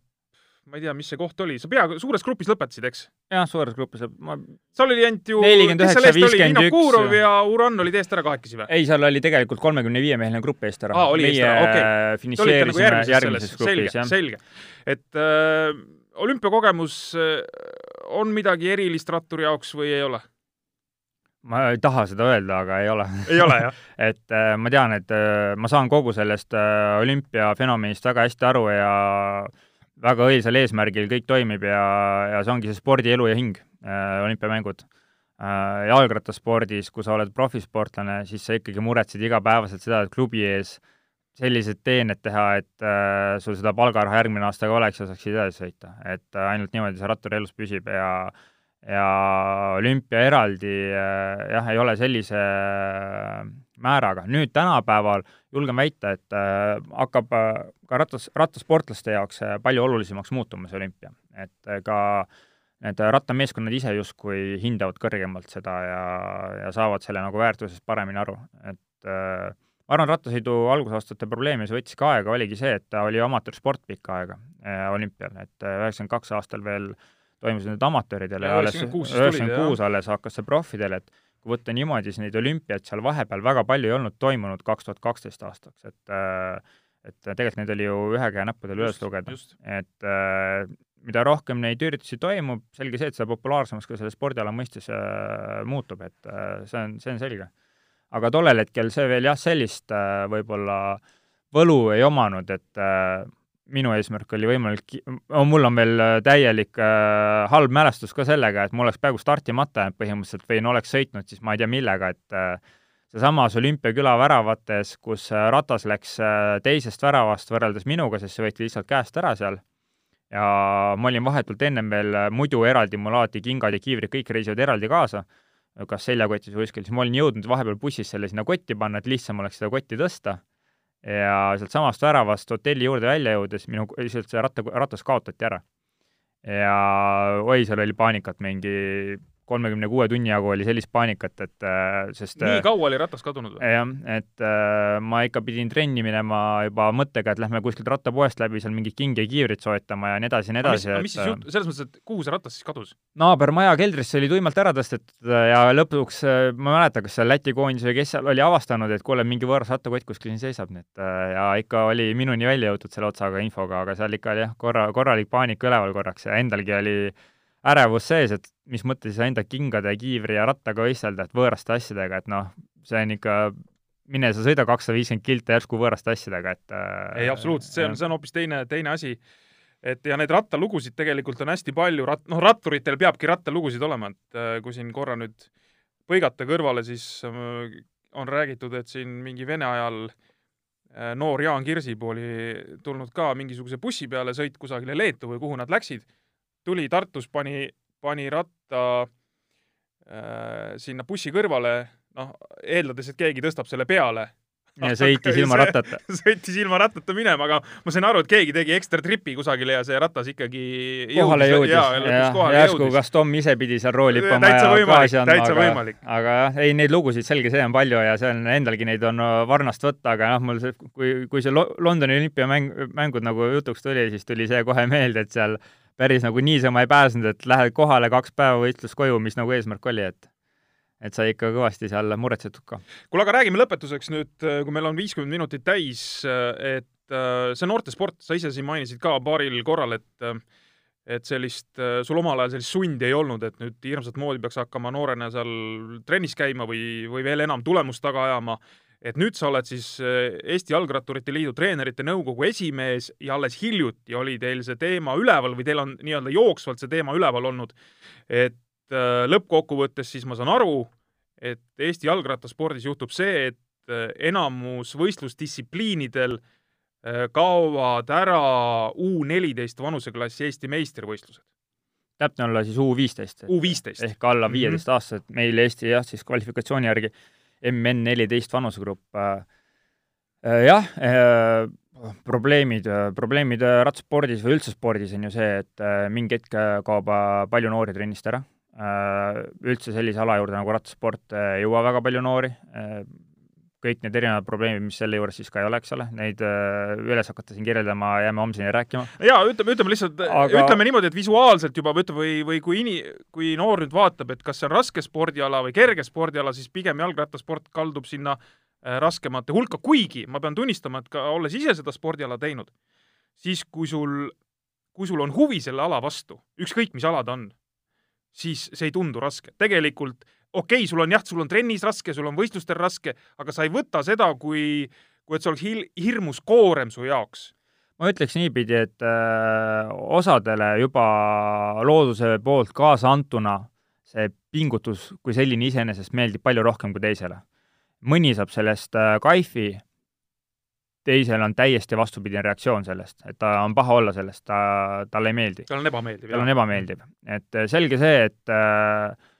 ma ei tea, mis see koht oli, sa peaaegu suures grupis lõpetasid, eks?
jah, suures grupis, ma
seal oli ainult ju
nelikümmend üheksa, viiskümmend üks.
Kurov ja Uran olid eest ära kahekesi või?
ei, seal oli tegelikult kolmekümne viie meheline grupp eest ära.
aa, oli eest ära, okei okay..
finišeerisime
nagu järgmises, järgmises grupis, jah. selge, et äh, olümpiakogemus äh, on midagi erilist ratturi jaoks või ei ole?
Ma ei taha seda öelda, aga ei ole.
ei ole, jah
et äh, ma tean, et äh, ma saan kogu sellest äh, olümpiafenomenist väga hästi aru ja väga õilsal eesmärgil kõik toimib ja, ja see ongi see spordi elu ja hing äh,, olümpiamängud äh,. jalgrattaspordis, kui sa oled profisportlane, siis sa ikkagi muretsed igapäevaselt seda, et klubi ees sellised teened teha, et äh, sul seda palgaraha järgmine aasta ka oleks ja saaksid edasi sõita. et äh, ainult niimoodi see rattur elus püsib ja äh, ja olümpia eraldi äh, jah, ei ole sellise äh, määraga. nüüd tänapäeval julgen väita, et äh, hakkab ka rattas, rattasportlaste jaoks palju olulisemaks muutumas olümpia. et ka need rattameeskonnad ise justkui hindavad kõrgemalt seda ja, ja saavad selle nagu väärtusest paremini aru, et äh, ma arvan, rattasõidu algusaastate probleem, mis võttis ka aega, oligi see, et ta oli amatöörsport pikka aega äh, olümpial, et üheksakümmend kaks aastal veel äh, toimusid need amatööridele ja alles üheksakümmend kuus alles hakkas see profidele, et kui võtta niimoodi, siis neid olümpiaid seal vahepeal väga palju ei olnud toimunud kaks tuhat kaksteist aastaks, et äh, et tegelikult neid oli ju ühe käe näppudel üles lugeda. et äh, mida rohkem neid üritusi toimub, selge see, et seda populaarsemaks ka selle spordiala mõistes äh, muutub, et see on, see on selge. aga tollel hetkel see veel jah, sellist võib-olla võlu ei omanud, et minu eesmärk oli võimalik, mul on veel äh, täielik äh, halb mälestus ka sellega, et mul oleks peaaegu startimata jäänud põhimõtteliselt või no oleks sõitnud siis ma ei tea millega, et äh, seesamas olümpiaküla väravates, kus äh, ratas läks äh, teisest väravast võrreldes minuga, sest see võeti lihtsalt käest ära seal, ja ma olin vahetult ennem veel, muidu eraldi mul alati kingad ja kiivrid kõik reisivad eraldi kaasa, kas seljakotis või kuskil, siis ma olin jõudnud vahepeal bussis selle sinna kotti panna, et lihtsam oleks seda kotti tõsta ja sealtsamast väravast hotelli juurde välja jõudes minu, lihtsalt see ratta, ratas kaotati ära. ja oi, seal oli paanikat mingi kolmekümne kuue tunni jagu oli sellist paanikat, et äh, sest
nii kaua oli ratas kadunud või?
jah, et äh, ma ikka pidin trenni minema juba mõttega, et lähme kuskilt rattapoest läbi seal mingit kingi ja kiivrit soetama ja nii edasi ja nii edasi.
mis, mis siis juhtus, selles mõttes, et kuhu see ratas siis kadus?
naabermaja keldrisse oli tuimalt ära tõstetud ja lõpuks ma ei mäleta, kas seal Läti koondis või kes seal oli avastanud, et kuule, mingi võõras rattakott kuskil siin seisab, nii et ja ikka oli minuni välja jõutud selle otsaga infoga, aga seal ikka oli jah, korra, korralik paanika üleval korraks ja endalgi oli ärevus sees, et mis mõttes sa enda kingade, kiivri ja rattaga võistelda, et võõraste asjadega, et noh, see on ikka, mine sa sõida kakssada viiskümmend kilti järsku võõraste asjadega, et
äh, ei, absoluutselt, see on, see on hoopis teine, teine asi. et ja neid rattalugusid tegelikult on hästi palju, rat-, noh, ratturitel peabki rattalugusid olema, et äh, kui siin korra nüüd põigata kõrvale, siis äh, on räägitud, et siin mingi Vene ajal noor Jaan Kirsipuu oli tulnud ka mingisuguse bussi peale, sõit kusagile Leetu või kuhu nad läksid tuli Tartus, pani, pani ratta äh, sinna bussi kõrvale, noh, eeldades, et keegi tõstab selle peale.
ja sõitis ilma rattata.
sõitis ilma rattata minema, aga ma sain aru, et keegi tegi ekstra tripi kusagile ja see ratas ikkagi
kohale jõudis, jah, järsku kas Tom ise pidi seal rooli hüppama ja gaasi andma, aga, aga jah, ei, neid lugusid, selge see, on palju ja see on, endalgi neid on varnast võtta, aga noh, mul see, kui, kui see Londoni olümpiamäng, mängud nagu jutuks tuli, siis tuli see kohe meelde, et seal päris nagu niisama ei pääsenud, et lähed kohale kaks päeva võistlust koju, mis nagu eesmärk oli, et et sai ikka kõvasti seal muretsetud ka.
kuule, aga räägime lõpetuseks nüüd, kui meil on viiskümmend minutit täis, et äh, see noortesport, sa ise siin mainisid ka paaril korral, et et sellist, sul omal ajal sellist sundi ei olnud, et nüüd hirmsat moodi peaks hakkama noorena seal trennis käima või, või veel enam tulemust taga ajama et nüüd sa oled siis äh, Eesti Jalgratturite Liidu treenerite nõukogu esimees ja alles hiljuti oli teil see teema üleval või teil on nii-öelda jooksvalt see teema üleval olnud, et äh, lõppkokkuvõttes siis ma saan aru, et Eesti jalgrattaspordis juhtub see, et äh, enamus võistlusdistsipliinidel kaovad ära U neliteist vanuseklassi Eesti meistrivõistlused
täpne olla siis U viisteist.
U viisteist.
ehk alla mhm. viieteistaastased mm -hmm. meil Eesti jah, siis kvalifikatsiooni järgi MN neliteist vanusegrupp. Äh, äh, jah, äh, probleemid, probleemid rattaspordis või üldse spordis on ju see, et mingi hetk kaob palju noori trennist ära. Üldse sellise ala juurde nagu rattasport ei jõua väga palju noori kõik need erinevad probleemid, mis selle juures siis ka ei ole, eks ole, neid äh, üles hakata siin kirjeldama, jääme homseni rääkima.
jaa, ütleme, ütleme lihtsalt Aga..., ütleme niimoodi, et visuaalselt juba, ütleme, või, või kui ini-, kui noor nüüd vaatab, et kas see on raske spordiala või kerge spordiala, siis pigem jalgrattasport kaldub sinna äh, raskemate hulka, kuigi ma pean tunnistama, et ka olles ise seda spordiala teinud, siis kui sul, kui sul on huvi selle ala vastu, ükskõik mis ala ta on, siis see ei tundu raske. tegelikult okei okay,, sul on jah, sul on trennis raske, sul on võistlustel raske, aga sa ei võta seda kui, kui et see oleks hil-, hirmus koorem su jaoks
ma ütleks niipidi, et äh, osadele juba looduse poolt kaasa antuna see pingutus kui selline iseenesest meeldib palju rohkem kui teisele. mõni saab sellest äh, kaifi, teisel on täiesti vastupidine reaktsioon sellest, et ta on paha olla sellest, ta, talle ei meeldi.
tal on ebameeldiv.
tal on ebameeldiv. et äh, selge see, et äh,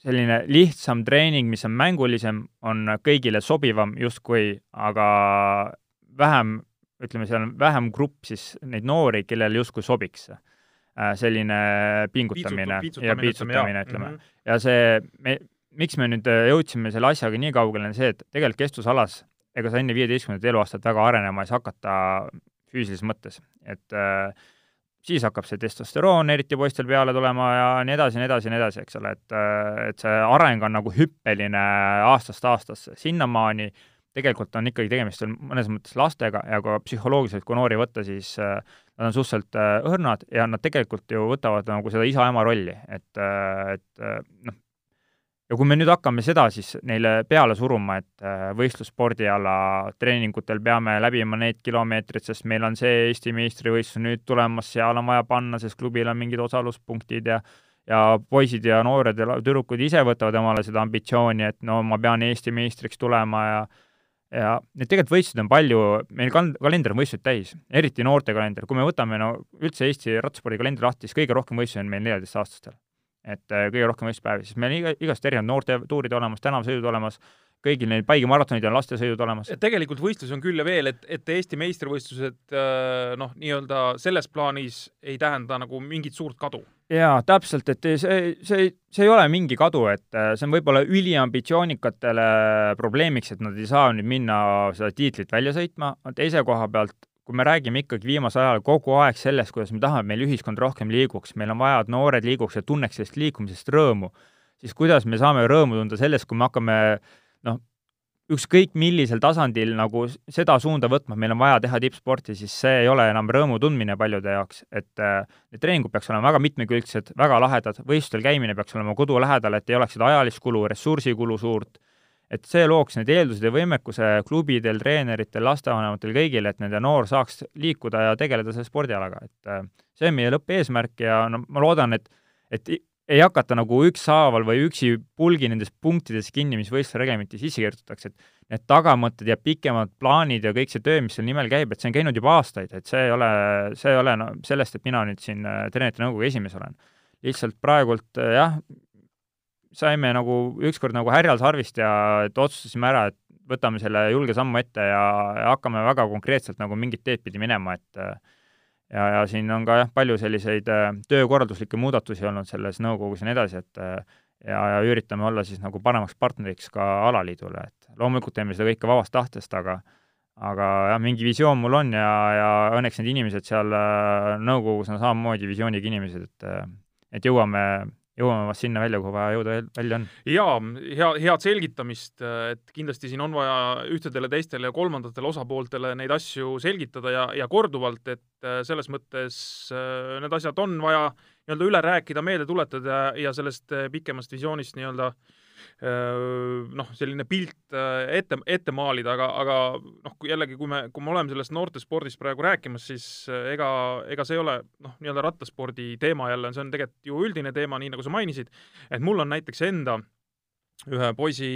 selline lihtsam treening, mis on mängulisem, on kõigile sobivam justkui, aga vähem, ütleme, seal on vähem grupp siis neid noori, kellel justkui sobiks äh, selline pingutamine Piitsutu, ja piitsutamine, ütleme mm. -hmm. ja see, me, miks me nüüd jõudsime selle asjaga nii kaugele, on see, et tegelikult kestvusalas ega sa enne viieteistkümnendat eluaastat väga arenema ei saa hakata füüsilises mõttes, et äh, siis hakkab see testosteroon eriti poistel peale tulema ja nii edasi, nii edasi, nii edasi, eks ole, et, et see areng on nagu hüppeline aastast aastasse, sinnamaani tegelikult on ikkagi tegemist veel mõnes mõttes lastega ja ka psühholoogiliselt, kui noori võtta, siis äh, nad on suhteliselt äh, õrnad ja nad tegelikult ju võtavad nagu seda isa-ema rolli, et, et noh, ja kui me nüüd hakkame seda siis neile peale suruma, et äh, võistlusspordiala treeningutel peame läbima need kilomeetrid, sest meil on see Eesti meistrivõistlus nüüd tulemas, seal on vaja panna, sest klubil on mingid osaluspunktid ja ja poisid ja noored ja tüdrukud ise võtavad omale seda ambitsiooni, et no ma pean Eesti meistriks tulema ja ja neid tegelikult võistlusi on palju, meil kal-, kalender on võistlused täis, eriti noortekalender, kui me võtame no üldse Eesti rattaspordi kalendri lahti, siis kõige rohkem võistlusi on meil neljateistaastastel et äh, kõige rohkem võistluspäevi, siis meil on iga, igast erinevad noortetuurid olemas, tänavasõidud olemas, kõigil neil Paige maratonid on lastesõidud olemas.
tegelikult võistlusi on küll ja veel, et, et Eesti meistrivõistlused äh, noh, nii-öelda selles plaanis ei tähenda nagu mingit suurt kadu.
jaa, täpselt, et see, see, see ei ole mingi kadu, et äh, see on võib-olla üliambitsioonikatele probleemiks, et nad ei saa nüüd minna seda tiitlit välja sõitma, teise koha pealt, kui me räägime ikkagi viimasel ajal kogu aeg sellest, kuidas me tahame, et meil ühiskond rohkem liiguks, meil on vaja, et noored liiguks ja tunneks sellest liikumisest rõõmu, siis kuidas me saame rõõmu tunda sellest, kui me hakkame noh, ükskõik millisel tasandil nagu seda suunda võtma, et meil on vaja teha tippsporti, siis see ei ole enam rõõmu tundmine paljude jaoks, et äh, need treeningud peaks olema väga mitmekülgsed, väga lahedad, võistlustel käimine peaks olema kodu lähedal, et ei oleks seda ajalist kulu, ressursikulu suurt, et see looks need eeldused ja võimekuse klubidel, treeneritel, lastevanematel, kõigil, et nende noor saaks liikuda ja tegeleda selle spordialaga, et äh, see on meie lõppeesmärk ja no ma loodan, et et ei hakata nagu ükshaaval või üksi pulgi nendes punktides kinni, mis võistluse reglementi sisse kirjutatakse, et need tagamõtted ja pikemad plaanid ja kõik see töö, mis selle nimel käib, et see on käinud juba aastaid, et see ei ole, see ei ole no sellest, et mina nüüd siin äh, treenerite nõukogu esimees olen. lihtsalt praegult äh, jah, saime nagu ükskord nagu härjal sarvist ja et otsustasime ära, et võtame selle julge sammu ette ja, ja hakkame väga konkreetselt nagu mingit teed pidi minema, et ja, ja siin on ka jah, palju selliseid äh, töökorralduslikke muudatusi olnud selles nõukogus ja nii edasi, et äh, ja, ja üritame olla siis nagu paremaks partneriks ka alaliidule, et loomulikult teeme seda kõike vabast tahtest, aga aga jah, mingi visioon mul on ja, ja õnneks need inimesed seal äh, nõukogus on samamoodi visiooniga inimesed, et et jõuame jõuame vast sinna välja, kuhu vaja jõuda välja on.
jaa, hea, head selgitamist, et kindlasti siin on vaja ühtedele, teistele ja kolmandatele osapooltele neid asju selgitada ja, ja korduvalt, et äh, selles mõttes äh, need asjad on vaja nii-öelda üle rääkida, meelde tuletada ja sellest äh, pikemast visioonist nii-öelda äh, noh, selline pilt ette, ette maalida, aga, aga noh, kui jällegi, kui me, kui me oleme sellest noortespordist praegu rääkimas, siis ega, ega see ei ole noh, nii-öelda rattaspordi teema jälle, see on tegelikult ju üldine teema, nii nagu sa mainisid, et mul on näiteks enda ühe poisi,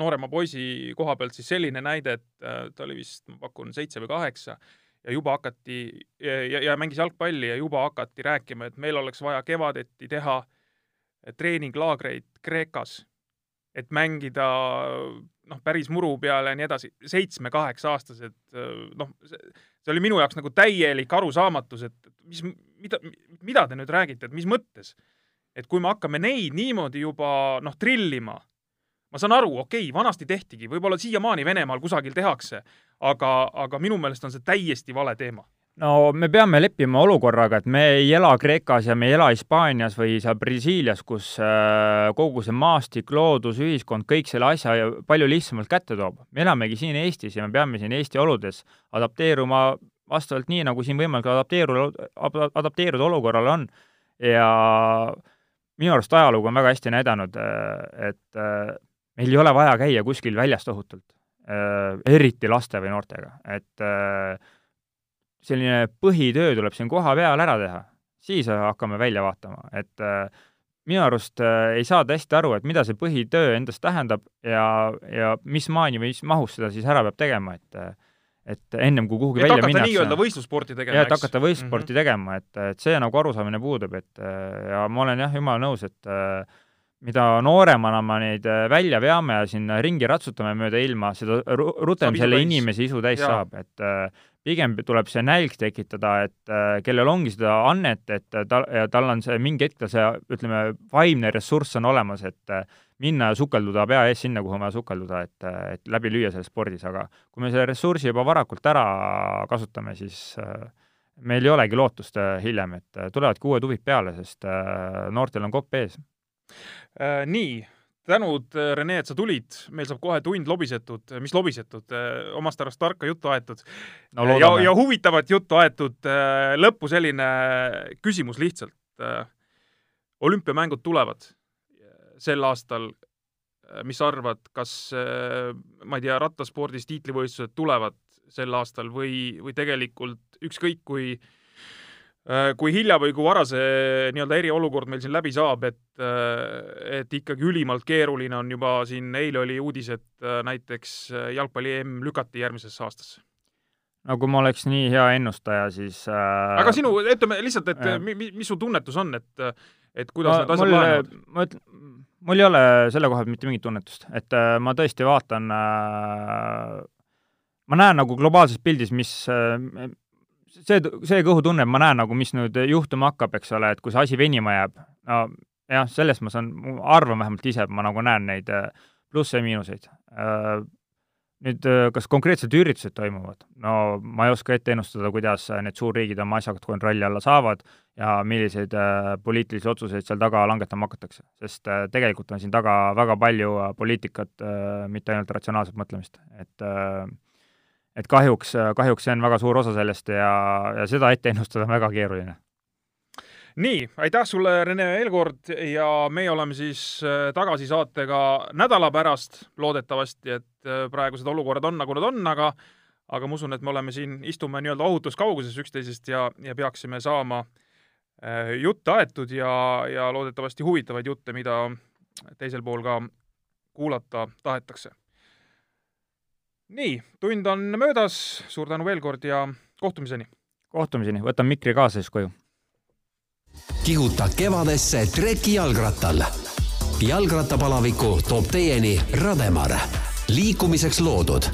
noorema poisi koha pealt siis selline näide, et ta oli vist, ma pakun, seitse või kaheksa ja juba hakati ja, ja mängis jalgpalli ja juba hakati rääkima, et meil oleks vaja kevadeti teha treeninglaagreid Kreekas et mängida noh, päris muru peale ja nii edasi, seitsme-kaheksa-aastased, noh, see oli minu jaoks nagu täielik arusaamatus, et mis, mida, mida te nüüd räägite, et mis mõttes? et kui me hakkame neid niimoodi juba noh, trillima, ma saan aru, okei okay,, vanasti tehtigi, võib-olla siiamaani Venemaal kusagil tehakse, aga, aga minu meelest on see täiesti vale teema
no me peame leppima olukorraga, et me ei ela Kreekas ja me ei ela Hispaanias või seal Brasiilias, kus äh, kogu see maastik, loodus, ühiskond kõik selle asja palju lihtsamalt kätte toob. me elamegi siin Eestis ja me peame siin Eesti oludes adapteeruma vastavalt nii, nagu siin võimalik adapteeruda, adapteeruda olukorrale on. ja minu arust ajalugu on väga hästi näidanud, äh, et äh, meil ei ole vaja käia kuskil väljas tohutult, eriti laste või noortega, et selline põhitöö tuleb siin kohapeal ära teha, siis hakkame välja vaatama, et äh, minu arust äh, ei saada hästi aru, et mida see põhitöö endast tähendab ja, ja mis maani või mis mahus seda siis ära peab tegema, et äh, et ennem kui kuhugi et välja minnakse.
nii-öelda võistlussporti tegema,
eks? et hakata võistlussporti mm -hmm. tegema, et, et see nagu arusaamine puudub, et ja ma olen jah, jumala nõus, et mida nooremana me neid välja veame ja sinna ringi ratsutame mööda ilma, seda rutem selle inimese isu täis ja. saab, et pigem tuleb see nälg tekitada, et äh, kellel ongi seda annet, et äh, ta, ja tal on see mingi hetk see, ütleme, vaimne ressurss on olemas, et äh, minna ja sukelduda pea ees sinna, kuhu on vaja sukelduda, et, et läbi lüüa selles spordis, aga kui me selle ressursi juba varakult ära kasutame, siis meil ei olegi lootust hiljem, et tulevadki uued huvid peale, sest noortel on kopp ees.
Nii tänud, äh, Rene, et sa tulid, meil saab kohe tund lobisetud, äh, mis lobisetud, äh, omast arvast tarka juttu aetud no,. ja, ja huvitavat juttu aetud. lõppu selline küsimus lihtsalt. olümpiamängud tulevad sel aastal. mis sa arvad, kas, ma ei tea, rattaspordis tiitlivõistlused tulevad sel aastal või, või tegelikult ükskõik kui Äh, kui hilja või kui vara see nii-öelda eriolukord meil siin läbi saab, et, äh, et ikkagi ülimalt keeruline on juba siin, eile oli uudis, et äh, näiteks jalgpalli EM lükati järgmisesse aastasse.
no kui ma oleks nii hea ennustaja, siis äh...
aga sinu, ütleme lihtsalt, et äh. mis, mis su tunnetus on, et, et kuidas no, need asjad lahenevad?
ma ütlen, mul ei ole selle koha pealt mitte mingit tunnetust, et äh, ma tõesti vaatan äh, ma näen nagu globaalses pildis, mis äh, see, see kõhutunne, ma näen nagu, mis nüüd juhtuma hakkab, eks ole, et kui see asi venima jääb, no jah, sellest ma saan, arvan vähemalt ise, et ma nagu näen neid plusse ja miinuseid. Nüüd äh, kas konkreetsed üritused toimuvad? no ma ei oska ette ennustada, kuidas äh, need suurriigid oma asjad kontrolli alla saavad ja milliseid äh, poliitilisi otsuseid seal taga langetama hakatakse, sest äh, tegelikult on siin taga väga palju äh, poliitikat äh,, mitte ainult ratsionaalset mõtlemist, et äh, et kahjuks, kahjuks see on väga suur osa sellest ja, ja seda ette ennustada on väga keeruline
nii, aitäh sulle, Rene Eelkord ja meie oleme siis äh, tagasi saatega nädala pärast, loodetavasti, et äh, praegused olukorrad on, nagu nad on, aga aga ma usun, et me oleme siin, istume nii-öelda ohutus kauguses üksteisest ja, ja peaksime saama äh, jutte aetud ja, ja loodetavasti huvitavaid jutte, mida teisel pool ka kuulata tahetakse. Nii, tund on möödas, suur tänu veel kord ja kohtumiseni!
kohtumiseni, võtan mikri kaasa siis koju.
Kihuta kevadesse treki jalgrattal. jalgrattapalaviku toob teieni Rademar, liikumiseks loodud